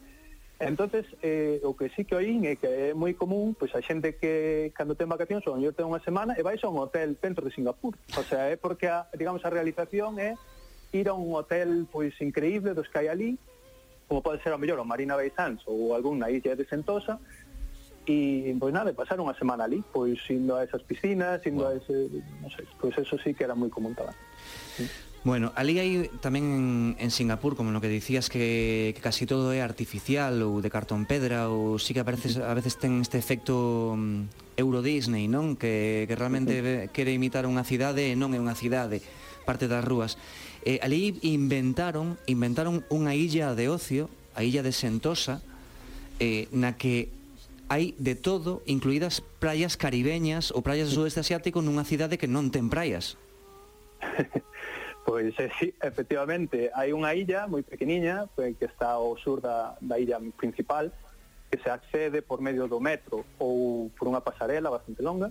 Entonces, eh, o que sí que oín é que é moi común, pois a xente que cando ten vacacións, ou ten unha semana, e vais a un hotel dentro de Singapur. O sea, é porque, a, digamos, a realización é ir a un hotel pois increíble dos que hai ali, como pode ser a mellor o Marina Bay Sands ou algún na illa de Sentosa, e pois nada, pasar unha semana ali, pois indo a esas piscinas, indo wow. a ese, non sei, pois eso sí que era moi común tamén. Sí. Bueno, ali hai tamén en, en Singapur, como no que dicías que, que casi todo é artificial ou de cartón pedra ou sí que a veces, a veces ten este efecto mm, Euro Disney, non? Que, que realmente uh -huh. quere imitar unha cidade e non é unha cidade, parte das rúas. Eh, ali inventaron inventaron unha illa de ocio, a illa de Sentosa, eh, na que hai de todo, incluídas praias caribeñas ou praias do sudeste asiático nunha cidade que non ten praias. Pois eh, sí, efectivamente, hai unha illa moi pequeniña pues, que está ao sur da, da illa principal que se accede por medio do metro ou por unha pasarela bastante longa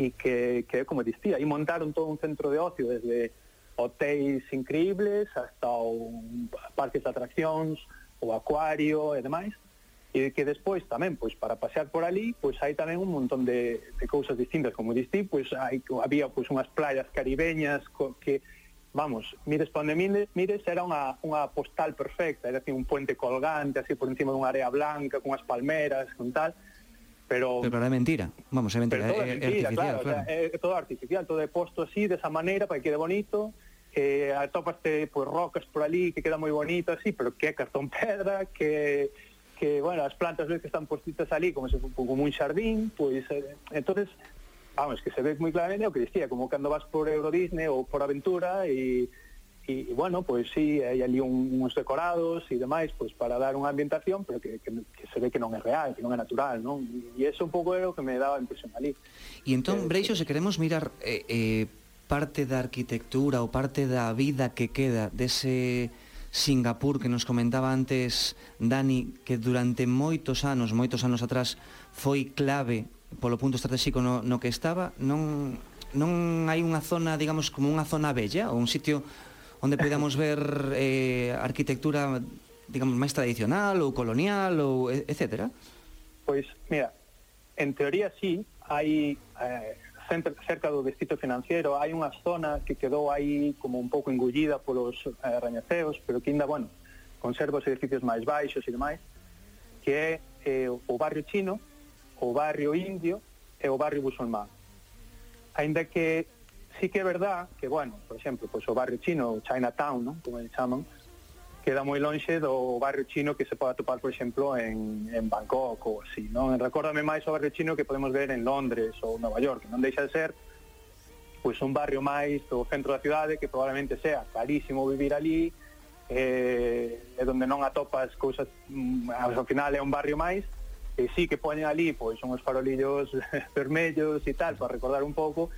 e que, que como dicía, aí montaron todo un centro de ocio desde hotéis increíbles, hasta un parques de atraccións, o acuario e demais, e que despois tamén, pois para pasear por ali, pois hai tamén un montón de, de cousas distintas, como distí, pois hai, había pois unhas playas caribeñas co, que, vamos, mires para onde mires, mires era unha, unha postal perfecta, era así un puente colgante, así por encima dunha área blanca, con as palmeras, con tal, pero... Pero, pero é mentira, vamos, é mentira, pero é, é, mentira, artificial, claro, claro. O sea, é todo artificial, todo é posto así, desa maneira, para que quede bonito, eh, atópaste pois, rocas por ali que queda moi bonito así, pero que é cartón pedra, que que, bueno, as plantas ves que están postitas ali como se como un xardín, pois eh, entonces vamos, que se ve moi claramente o que dicía, como cando vas por Euro Disney ou por Aventura e e, bueno, pois sí, hai ali un, uns decorados e demais, pois para dar unha ambientación, pero que, que, que se ve que non é real, que non é natural, non? E eso un pouco é o que me daba a impresión ali. E entón, eh, Breixo, eh, se queremos mirar eh, eh parte da arquitectura ou parte da vida que queda dese Singapur que nos comentaba antes Dani que durante moitos anos, moitos anos atrás foi clave polo punto estratégico no, no que estaba, non non hai unha zona, digamos, como unha zona bella ou un sitio onde podamos ver eh, arquitectura digamos máis tradicional ou colonial ou etcétera? Pois, mira, en teoría sí, hai eh, cerca do distrito financiero hai unha zona que quedou aí como un pouco engullida polos eh, rañaceos, pero que ainda, bueno, conserva os edificios máis baixos e demais, que é eh, o barrio chino, o barrio indio e o barrio musulmán. Ainda que sí que é verdad que, bueno, por exemplo, pois o barrio chino, o Chinatown, non? como le chaman, queda moi lonxe do barrio chino que se pode atopar, por exemplo, en, en Bangkok ou así, non? Recórdame máis o barrio chino que podemos ver en Londres ou Nova York, que non deixa de ser pois un barrio máis do centro da cidade que probablemente sea carísimo vivir ali, eh, é donde non atopas cousas, mm, ao final é un barrio máis, e sí que poñen ali pois uns farolillos vermellos e tal para recordar un pouco,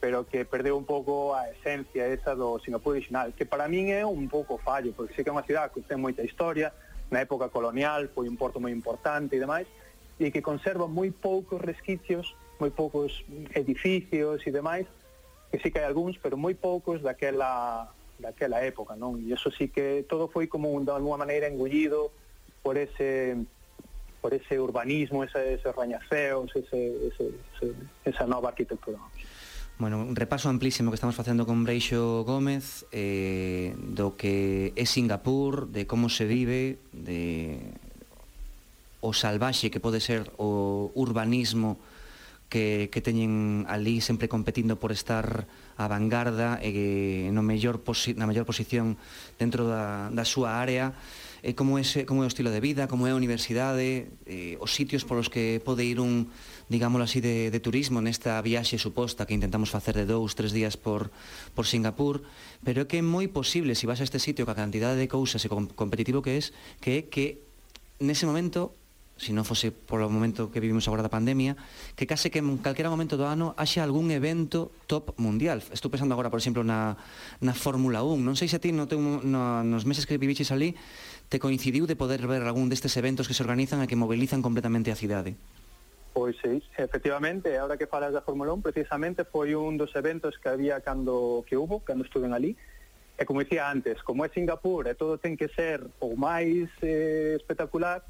pero que perdeu un pouco a esencia esa do Singapur original, que para min é un pouco fallo, porque sei que é unha cidade que ten moita historia, na época colonial foi un porto moi importante e demais, e que conserva moi poucos resquicios, moi poucos edificios e demais, que sí que hai algúns, pero moi poucos daquela daquela época, non? E eso sí que todo foi como un, de alguma maneira engullido por ese por ese urbanismo, ese, ese rañaceos, ese, ese, ese, esa nova arquitectura. Bueno, un repaso amplísimo que estamos facendo con Breixo Gómez eh, do que é Singapur, de como se vive, de o salvaxe que pode ser o urbanismo que, que teñen ali sempre competindo por estar a vanguarda e no mellor posi, na mellor posición dentro da, da súa área. E como, é, como é o estilo de vida, como é a universidade, eh, os sitios polos que pode ir un digámoslo así, de, de turismo nesta viaxe suposta que intentamos facer de dous, tres días por, por Singapur, pero é que é moi posible, se vas a este sitio, que a cantidade de cousas e com, competitivo que es, que é que nese momento se non fose polo momento que vivimos agora da pandemia, que case que en calquera momento do ano haxa algún evento top mundial. Estou pensando agora, por exemplo, na, na Fórmula 1. Non sei se a ti no teu, no, nos meses que viviches ali te coincidiu de poder ver algún destes eventos que se organizan e que mobilizan completamente a cidade. Pois sí, efectivamente, ahora que falas da Fórmula 1, precisamente foi un dos eventos que había cando que hubo, cando estuven ali, e como dicía antes, como é Singapur e todo ten que ser o máis eh, espectacular,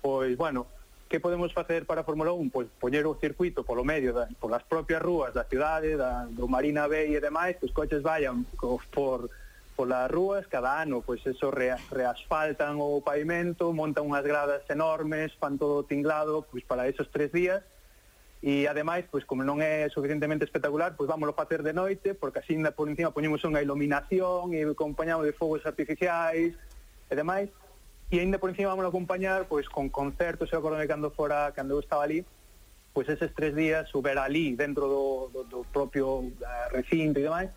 pois, bueno, que podemos facer para a Fórmula 1? Pois poñer o circuito polo medio, da, polas propias rúas da cidade, da, do Marina Bay e demais, que os coches vayan por, polas rúas cada ano, pois eso re, reasfaltan o pavimento, montan unhas gradas enormes, fan todo tinglado, pois para esos tres días, e ademais, pois como non é suficientemente espectacular, pois vámoslo facer de noite, porque así por encima poñemos unha iluminación e acompañamos de fogos artificiais e demais, e aínda por encima vámoslo acompañar pois con concertos, eu acordome cando fora, cando eu estaba ali, pois eses tres días subir ali dentro do, do, do propio eh, recinto e demais,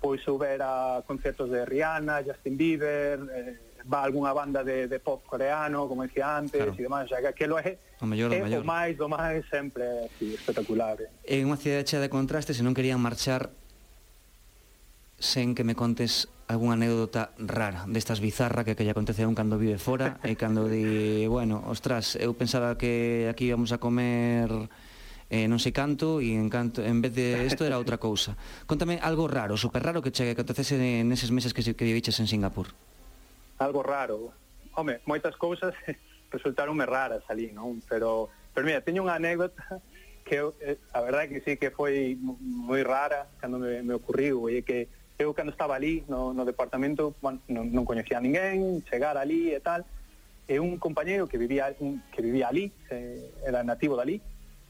pois houbera concertos de Rihanna, Justin Bieber, eh, va algunha banda de, de pop coreano, como decía antes, claro. e demais, xa que aquilo é o, mellor, é, o, mellor. o máis do máis sempre así, espectacular. É eh. unha cidade chea de contrastes e non querían marchar sen que me contes algunha anécdota rara destas bizarra que que lle acontece a un cando vive fora e cando di, bueno, ostras, eu pensaba que aquí íbamos a comer eh, non sei canto e en canto en vez de isto era outra cousa. Contame algo raro, super raro que chegue que acontecese neses meses que que viviches en Singapur. Algo raro. Home, moitas cousas resultaronme raras ali, non? Pero pero mira, teño unha anécdota que eh, a verdade que sí que foi moi rara cando me, me ocurriu, e que eu cando estaba ali no, no departamento bueno, non, non coñecía a ninguén, chegar ali e tal, e un compañeiro que vivía un, que vivía ali, eh, era nativo dali,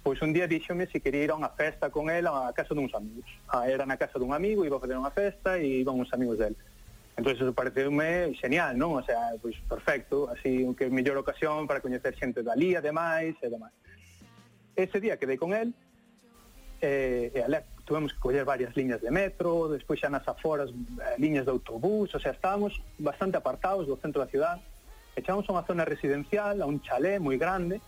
Pois un día díxome se quería ir a unha festa con él a casa duns amigos. Ah, era na casa dun amigo, iba a fazer unha festa e iban uns amigos del. Entón, eso pareceume genial, non? O sea, pois perfecto, así que mellor ocasión para coñecer xente dali, ademais, e demais. Ese día quedei con el, eh, e alé, tuvemos que coller varias liñas de metro, despois xa nas aforas, eh, liñas de autobús, o sea, estábamos bastante apartados do centro da ciudad, echamos a unha zona residencial, a un chalé moi grande,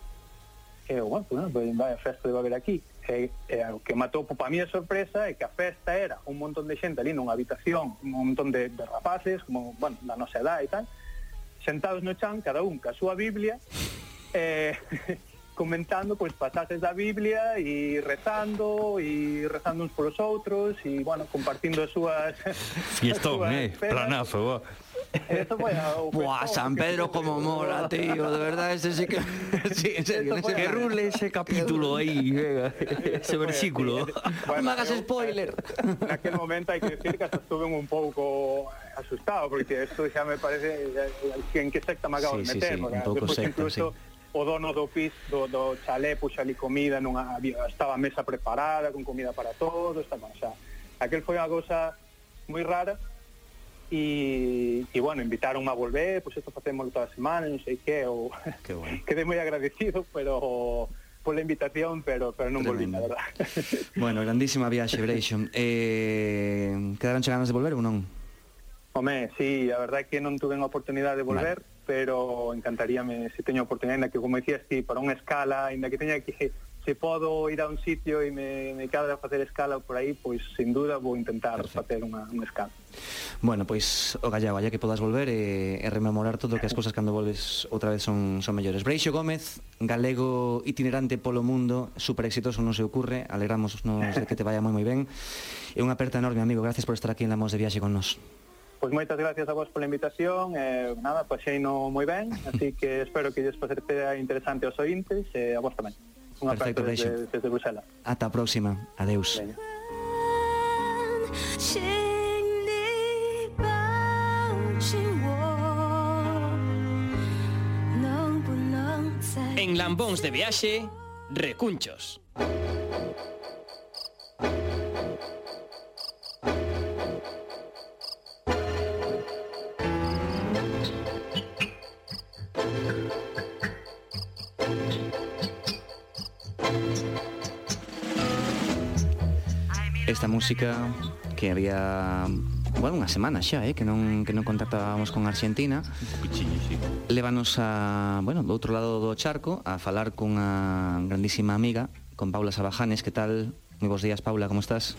e eu, bueno, bueno pues, vai a festa de haber aquí e, e o que matou para mí a sorpresa é que a festa era un montón de xente ali nunha habitación, un montón de, de rapaces como, bueno, da nosa edad e tal sentados no chan, cada un ca súa Biblia eh, comentando pois pasaxes da Biblia e rezando e rezando uns polos outros e bueno, compartindo as súas Fiestón, as súas eh, planazo, bo. Bueno, Buah, San Pedro como mola, tío. De verdad, ese sí que. Sí, en serio. Ese que rule ese capítulo ahí, venga, ese versículo. Bueno, no hagas spoiler. En aquel momento hay que decir que hasta estuve un pouco asustado, porque esto xa me parece en que secta me acabo sí, de meter. Sí, sí, un pouco secta, incluso, sí. o dono do pis do, do chalé puxa ali comida nunha, estaba a mesa preparada con comida para todos estaba, xa, aquel foi unha cosa moi rara e, e bueno, invitaron a volver, pois pues, isto facemos toda a semana, non sei que, ou que bueno. quedé moi agradecido, pero pola invitación, pero pero non Tremendo. volví, na verdad. Bueno, grandísima viaxe, Breixo. Eh, quedaron ganas de volver ou non? Home, sí, a verdade é que non tuve a oportunidade de volver, vale. pero encantaríame se teño a oportunidade, ainda que como dicías ti, para unha escala, ainda que teña que se podo ir a un sitio e me, me cadra facer escala por aí, pois sin duda vou intentar Perfecto. facer unha, unha escala. Bueno, pois o gallego, allá que podas volver e, e rememorar todo que as cousas cando volves outra vez son, son mellores. Breixo Gómez, galego itinerante polo mundo, super exitoso non se ocurre, alegramos nos de que te vaya moi moi ben. E unha aperta enorme, amigo, gracias por estar aquí en la Mos de Viaxe con nos. Pois moitas gracias a vos pola invitación eh, Nada, paseino moi ben Así que espero que lles parecera interesante aos ointes E eh, a vos tamén unha Perfecto, aperto desde, desde Bruxelas. Ata a próxima. Adeus. Veña. En Lambóns de Viaxe, Recunchos. esta música que había bueno, unha semana xa, eh, que non que non contactábamos con Argentina. Cuchiño, sí. Levanos a, bueno, do outro lado do charco a falar cunha grandísima amiga, con Paula Sabajanes, que tal? Moi bons días, Paula, como estás?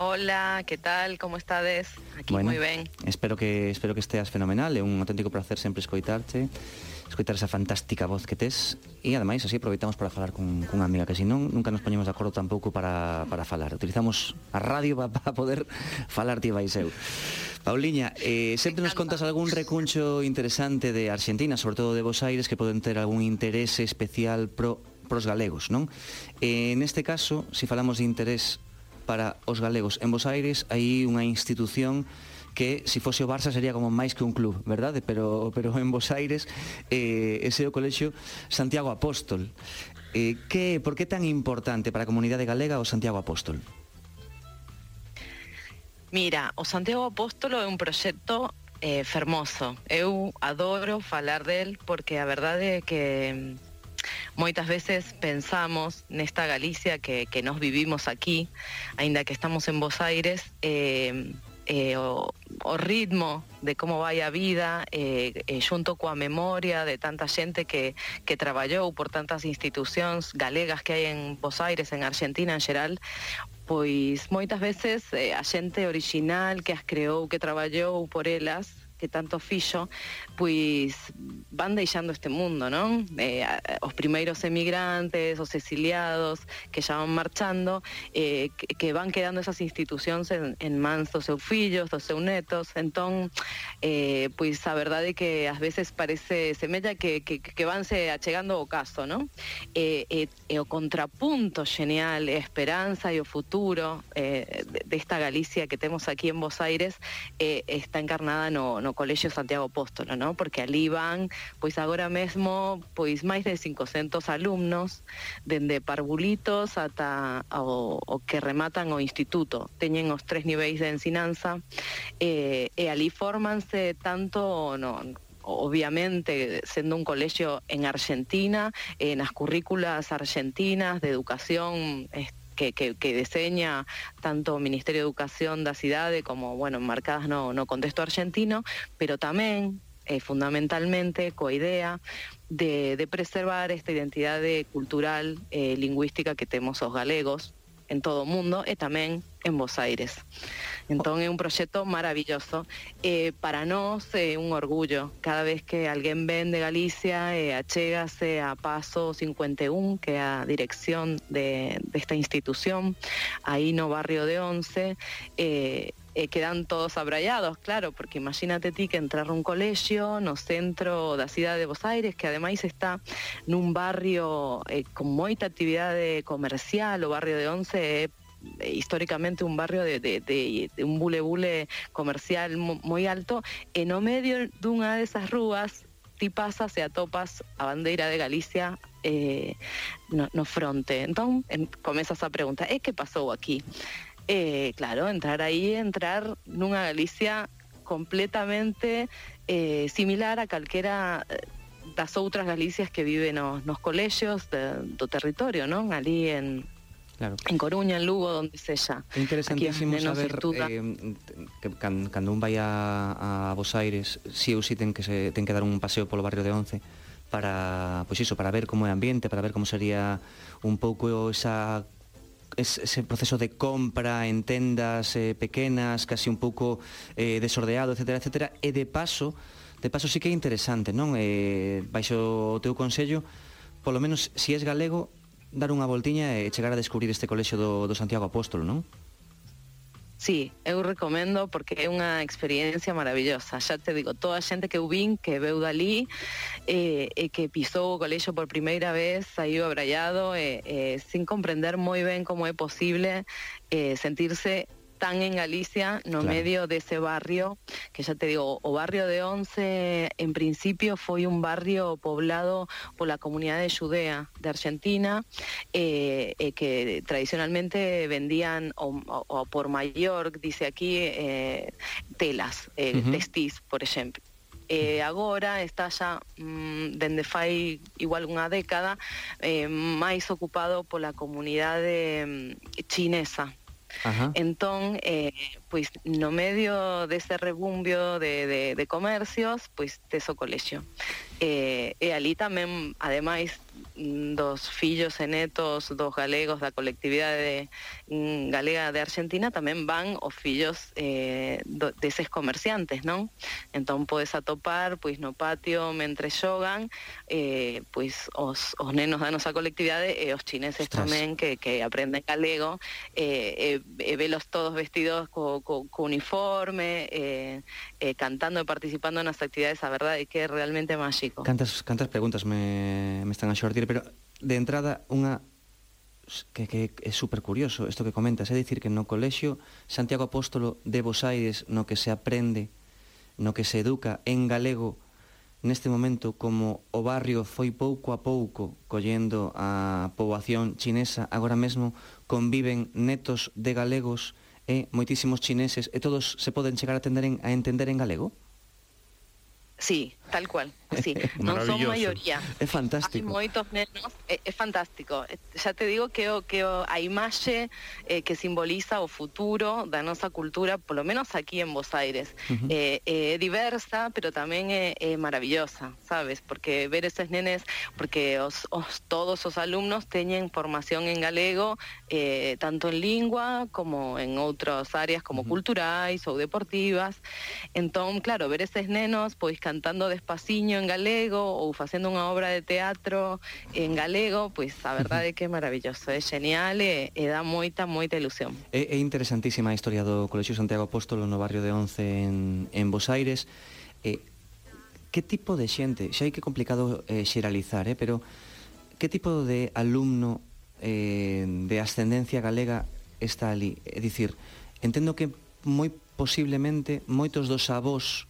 Hola, ¿qué tal? Como estades? Aquí bueno, moi ben. Espero que espero que esteas fenomenal, é un auténtico placer sempre escoitarte escoitar esa fantástica voz que tes. E ademais así aproveitamos para falar con, cunha amiga que senón nunca nos poñemos de acordo tampouco para, para falar. Utilizamos a radio para pa poder falar ti vais eu. Pauliña, eh, sempre nos contas algún recuncho interesante de Argentina, sobre todo de Bos Aires, que poden ter algún interese especial pro, pros galegos, non? Eh, neste caso, se falamos de interés para os galegos en Bos Aires, hai unha institución que se fose o Barça sería como máis que un club, verdade? Pero, pero en Bos Aires eh, ese é o colexio Santiago Apóstol. Eh, que, por que tan importante para a comunidade galega o Santiago Apóstol? Mira, o Santiago Apóstolo é un proxecto eh, fermoso. Eu adoro falar del porque a verdade é que moitas veces pensamos nesta Galicia que, que nos vivimos aquí, aínda que estamos en Bos Aires, eh, eh, o, o ritmo de como vai a vida eh, eh, xunto coa memoria de tanta xente que, que traballou por tantas institucións galegas que hai en Bos Aires, en Argentina en xeral, pois moitas veces eh, a xente original que as creou, que traballou por elas, que tanto fixo, pois van deixando este mundo, non? Eh, os primeiros emigrantes, os exiliados que xa van marchando, eh, que, van quedando esas institucións en, en mans dos seus fillos, dos seus netos, entón, eh, pois a verdade que ás veces parece semella que, que, vanse achegando o caso, non? E, e, e o contrapunto genial, a esperanza e o futuro eh, desta de Galicia que temos aquí en Bos Aires eh, está encarnada no, no Colexio Santiago Apóstolo, ¿no? Porque ali van, pois agora mesmo, pois máis de 500 alumnos, dende parvulitos ata o, o que rematan o instituto. Teñen os tres niveis de ensinanza e, e ali formanse tanto no, obviamente sendo un colexio en Argentina, eh, nas currículas argentinas de educación que, deseña tanto Ministerio de Educación da cidade como, bueno, marcadas no, no contexto argentino, pero tamén eh, fundamentalmente coa idea de, preservar esta identidade cultural eh, lingüística que temos os galegos en todo o mundo e tamén en Bos Aires. Entón é un proxecto maravilloso. Eh, para nós é un orgullo. Cada vez que alguén ven de Galicia eh, achégase a Paso 51, que é a dirección de, desta institución, aí no barrio de Once, eh, eh, quedan todos abrallados, claro, porque imagínate ti que entrar un colexio no centro da cidade de Bos Aires, que ademais está nun barrio eh, con moita actividade comercial, o barrio de Once Eh, históricamente un barrio de, de, de, de un bule bule comercial moi alto e no medio dunha desas rúas ti pasas e atopas a bandeira de Galicia eh, no, no fronte entón en, comezas a pregunta e que pasou aquí? Eh, claro, entrar aí entrar nunha Galicia completamente eh, similar a calquera eh, das outras Galicias que viven nos, nos colexios de, territorio, non? Ali en, Claro. En Coruña, en Lugo, donde sexa. É interesantísimo saber eh, que, can, cando un vai a, a Bos Aires, si ou si ten que, se, ten que dar un paseo polo barrio de Once, para, pois iso, para ver como é o ambiente, para ver como sería un pouco esa ese proceso de compra en tendas eh, pequenas, casi un pouco eh, desordeado, etcétera, etcétera, e de paso, de paso sí que é interesante, non? Eh, baixo o teu consello, polo menos, si es galego, dar unha voltiña e chegar a descubrir este colexo do, do Santiago Apóstolo, non? Sí, eu recomendo porque é unha experiencia maravillosa. Xa te digo, toda a xente que eu vin, que veu dali, e, e que pisou o colexo por primeira vez, saiu abrallado, e, eh, sin comprender moi ben como é posible eh, sentirse tan en Galicia, no claro. medio dese barrio, que xa te digo, o barrio de Once en principio foi un barrio poblado pola comunidade xudea de Argentina, eh, eh, que tradicionalmente vendían o, o, o por mayor, dice aquí, eh, telas, eh, uh -huh. por exemplo. E agora está xa mm, dende fai igual unha década eh, máis ocupado pola comunidade mm, chinesa. Entón, eh, pois no medio dese rebumbio de, de, de comercios, pois tes o colexio. E, e ali tamén, ademais, dos fillos e netos dos galegos da colectividade mm, galega de Argentina tamén van os fillos eh, do, deses comerciantes, non? Entón podes atopar pois no patio mentre xogan eh, pois os, os nenos da nosa colectividade e os chineses Ostras. tamén que, que aprenden galego eh, e, e velos todos vestidos co, co, co, uniforme, eh, eh, cantando e participando nas actividades, a verdade é que é realmente máxico. Cantas, cantas preguntas me, me están a xortir pero de entrada unha que, que é super curioso isto que comentas, é dicir que no colexio Santiago Apóstolo de Bos Aires no que se aprende, no que se educa en galego neste momento como o barrio foi pouco a pouco collendo a poboación chinesa, agora mesmo conviven netos de galegos e moitísimos chineses, e todos se poden chegar a, atender en, a entender en galego? Sí, tal cual. Así, non son maioría. É fantástico. Hai moitos nenos, é, é fantástico. Eh, Xa te digo que, o, que o, a imaxe eh, que simboliza o futuro da nosa cultura, polo menos aquí en Bos Aires, eh, é diversa, pero tamén é, é maravillosa, sabes? Porque ver eses nenes, porque os, os, todos os alumnos teñen formación en galego, eh, tanto en lingua como en outras áreas como culturais ou deportivas. Entón, claro, ver eses nenos pois cantando despaciño en galego ou facendo unha obra de teatro en galego, pois a verdade é que é maravilloso, é genial eh, eh, e, e dá moita, moita ilusión. É, é interesantísima a historia do Colexio Santiago Apóstolo no barrio de Once en, en Bos Aires. Eh, que tipo de xente, xa hai que complicado eh, xeralizar, eh, pero que tipo de alumno eh, de ascendencia galega está ali? É dicir, entendo que moi posiblemente moitos dos avós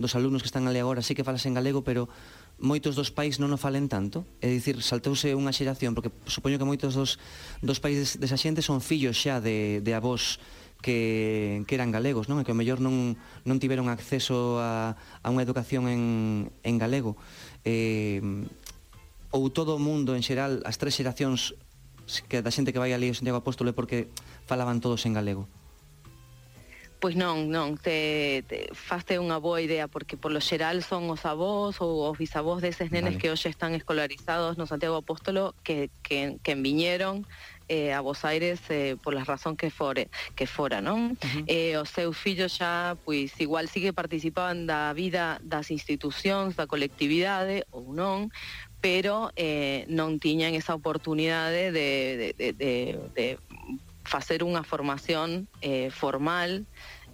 dos alumnos que están ali agora sí que falas en galego, pero moitos dos países non o falen tanto. É dicir, saltouse unha xeración, porque supoño que moitos dos, dos países desa xente son fillos xa de, de avós que, que eran galegos, non? E que o mellor non, non tiveron acceso a, a unha educación en, en galego. Eh, ou todo o mundo en xeral, as tres xeracións que da xente que vai ali ao Santiago Apóstolo é porque falaban todos en galego. Pois non, non, te, te faste unha boa idea porque polo xeral son os avós ou os bisavós deses nenes vale. que hoxe están escolarizados no Santiago Apóstolo que, que, que enviñeron eh, a Vos Aires eh, por la razón que fore que fora, non? Uh -huh. eh, os seus fillos xa, pois, igual sí que participaban da vida das institucións, da colectividade ou non, pero eh, non tiñan esa oportunidade de, de, de, de, de facer unha formación eh, formal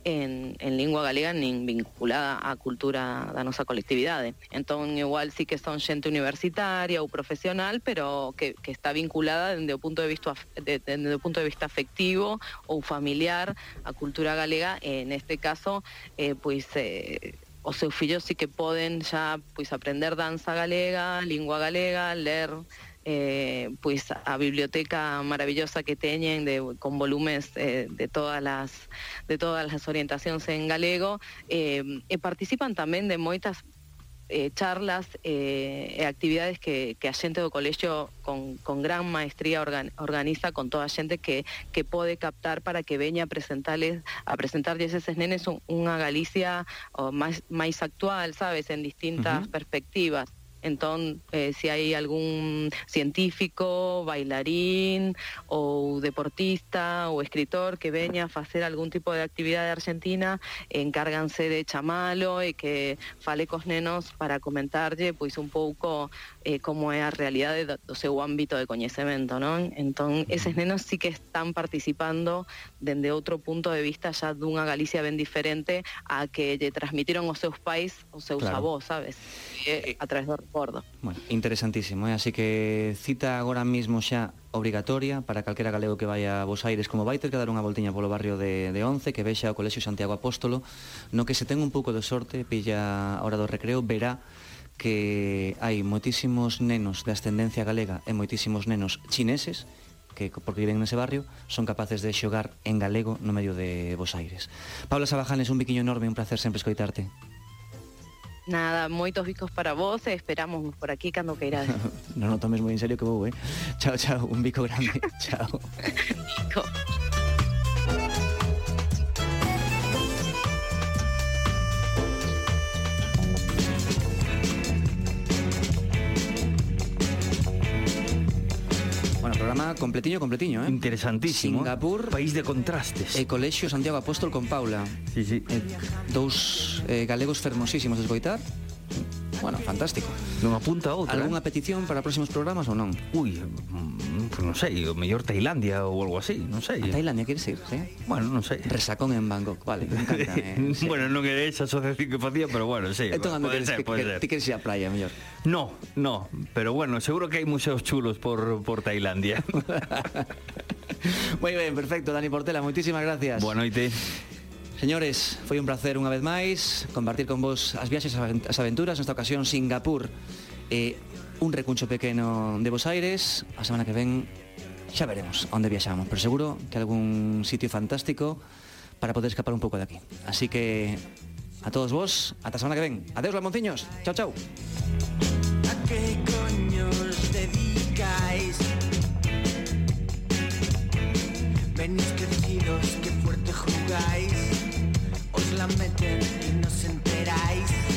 en, en lingua galega vinculada á cultura da nosa colectividade. Entón, igual sí que son xente universitaria ou profesional, pero que, está vinculada dende o punto de vista de, dende o punto de vista afectivo familiar á cultura galega, e neste caso, eh, pois eh, os seus sí que poden xa pois aprender danza galega, lingua galega, ler eh, pois a biblioteca maravillosa que teñen de, con volumes eh, de todas las de todas as orientacións en galego eh, e participan tamén de moitas eh, charlas eh, e actividades que, que a xente do colexio con, con gran maestría organ, organiza con toda a xente que, que pode captar para que veña a presentarles a presentarlles eses nenes un, unha Galicia o máis, máis actual, sabes, en distintas perspectivas. Entón, eh, se hai algún científico, bailarín ou deportista ou escritor que veña a facer algún tipo de actividade argentina, encárganse de chamalo e que fale cos nenos para comentarlle pois un pouco eh, como é a realidade do, do seu ámbito de coñecemento, non? Entón, eses nenos sí que están participando dende outro punto de vista xa dunha Galicia ben diferente a que lle transmitiron os seus pais, os seus Claro. avós, sabes? Eh, a través do acordo. Bueno, interesantísimo, eh? así que cita agora mesmo xa obrigatoria para calquera galego que vaya a Bos Aires como vai ter que dar unha voltiña polo barrio de, de Once que vexa o Colexio Santiago Apóstolo no que se ten un pouco de sorte pilla a hora do recreo verá que hai moitísimos nenos de ascendencia galega e moitísimos nenos chineses que porque viven nese barrio son capaces de xogar en galego no medio de Bos Aires. Paula Sabajanes, un biquiño enorme, un placer sempre escoitarte. Nada, moitos bicos para vos e esperamos por aquí cando queirades. Non o tomes moi en serio que vou, eh? Chao, chao, un bico grande. chao. Bico. programa completiño, completiño, eh? Interesantísimo. Singapur. País de contrastes. E Colexio Santiago Apóstol con Paula. Sí, sí. E, dous eh, galegos fermosísimos de escoitar Bueno, fantástico. Dunha punta a outra. Algúnha petición para próximos programas ou non? Ui, mm, pues non sei, o mellor Tailandia ou algo así, non sei. A Tailandia queres ir, sí? Bueno, non sei. Resacón en Bangkok, vale, me encanta. Eh, sí. bueno, non era esa asociación que facía, pero bueno, sí. Entón, pode ser, que, pode ser. ti queres ir á praia, mellor. No, no, pero bueno, seguro que hai museos chulos por, por Tailandia. Moi ben, perfecto, Dani Portela, moitísimas gracias. Boa noite. Señores, foi un placer unha vez máis compartir con vos as viaxes as aventuras, nesta ocasión Singapur e un recuncho pequeno de Bos Aires. A semana que ven xa veremos onde viaxamos, pero seguro que algún sitio fantástico para poder escapar un pouco de aquí. Así que a todos vos, ata a semana que ven. Adeus, Lamonciños. Chao, chao. A que coño os dedicáis? Venís crecidos, que fuerte jugáis. Os la meten y no se enteráis.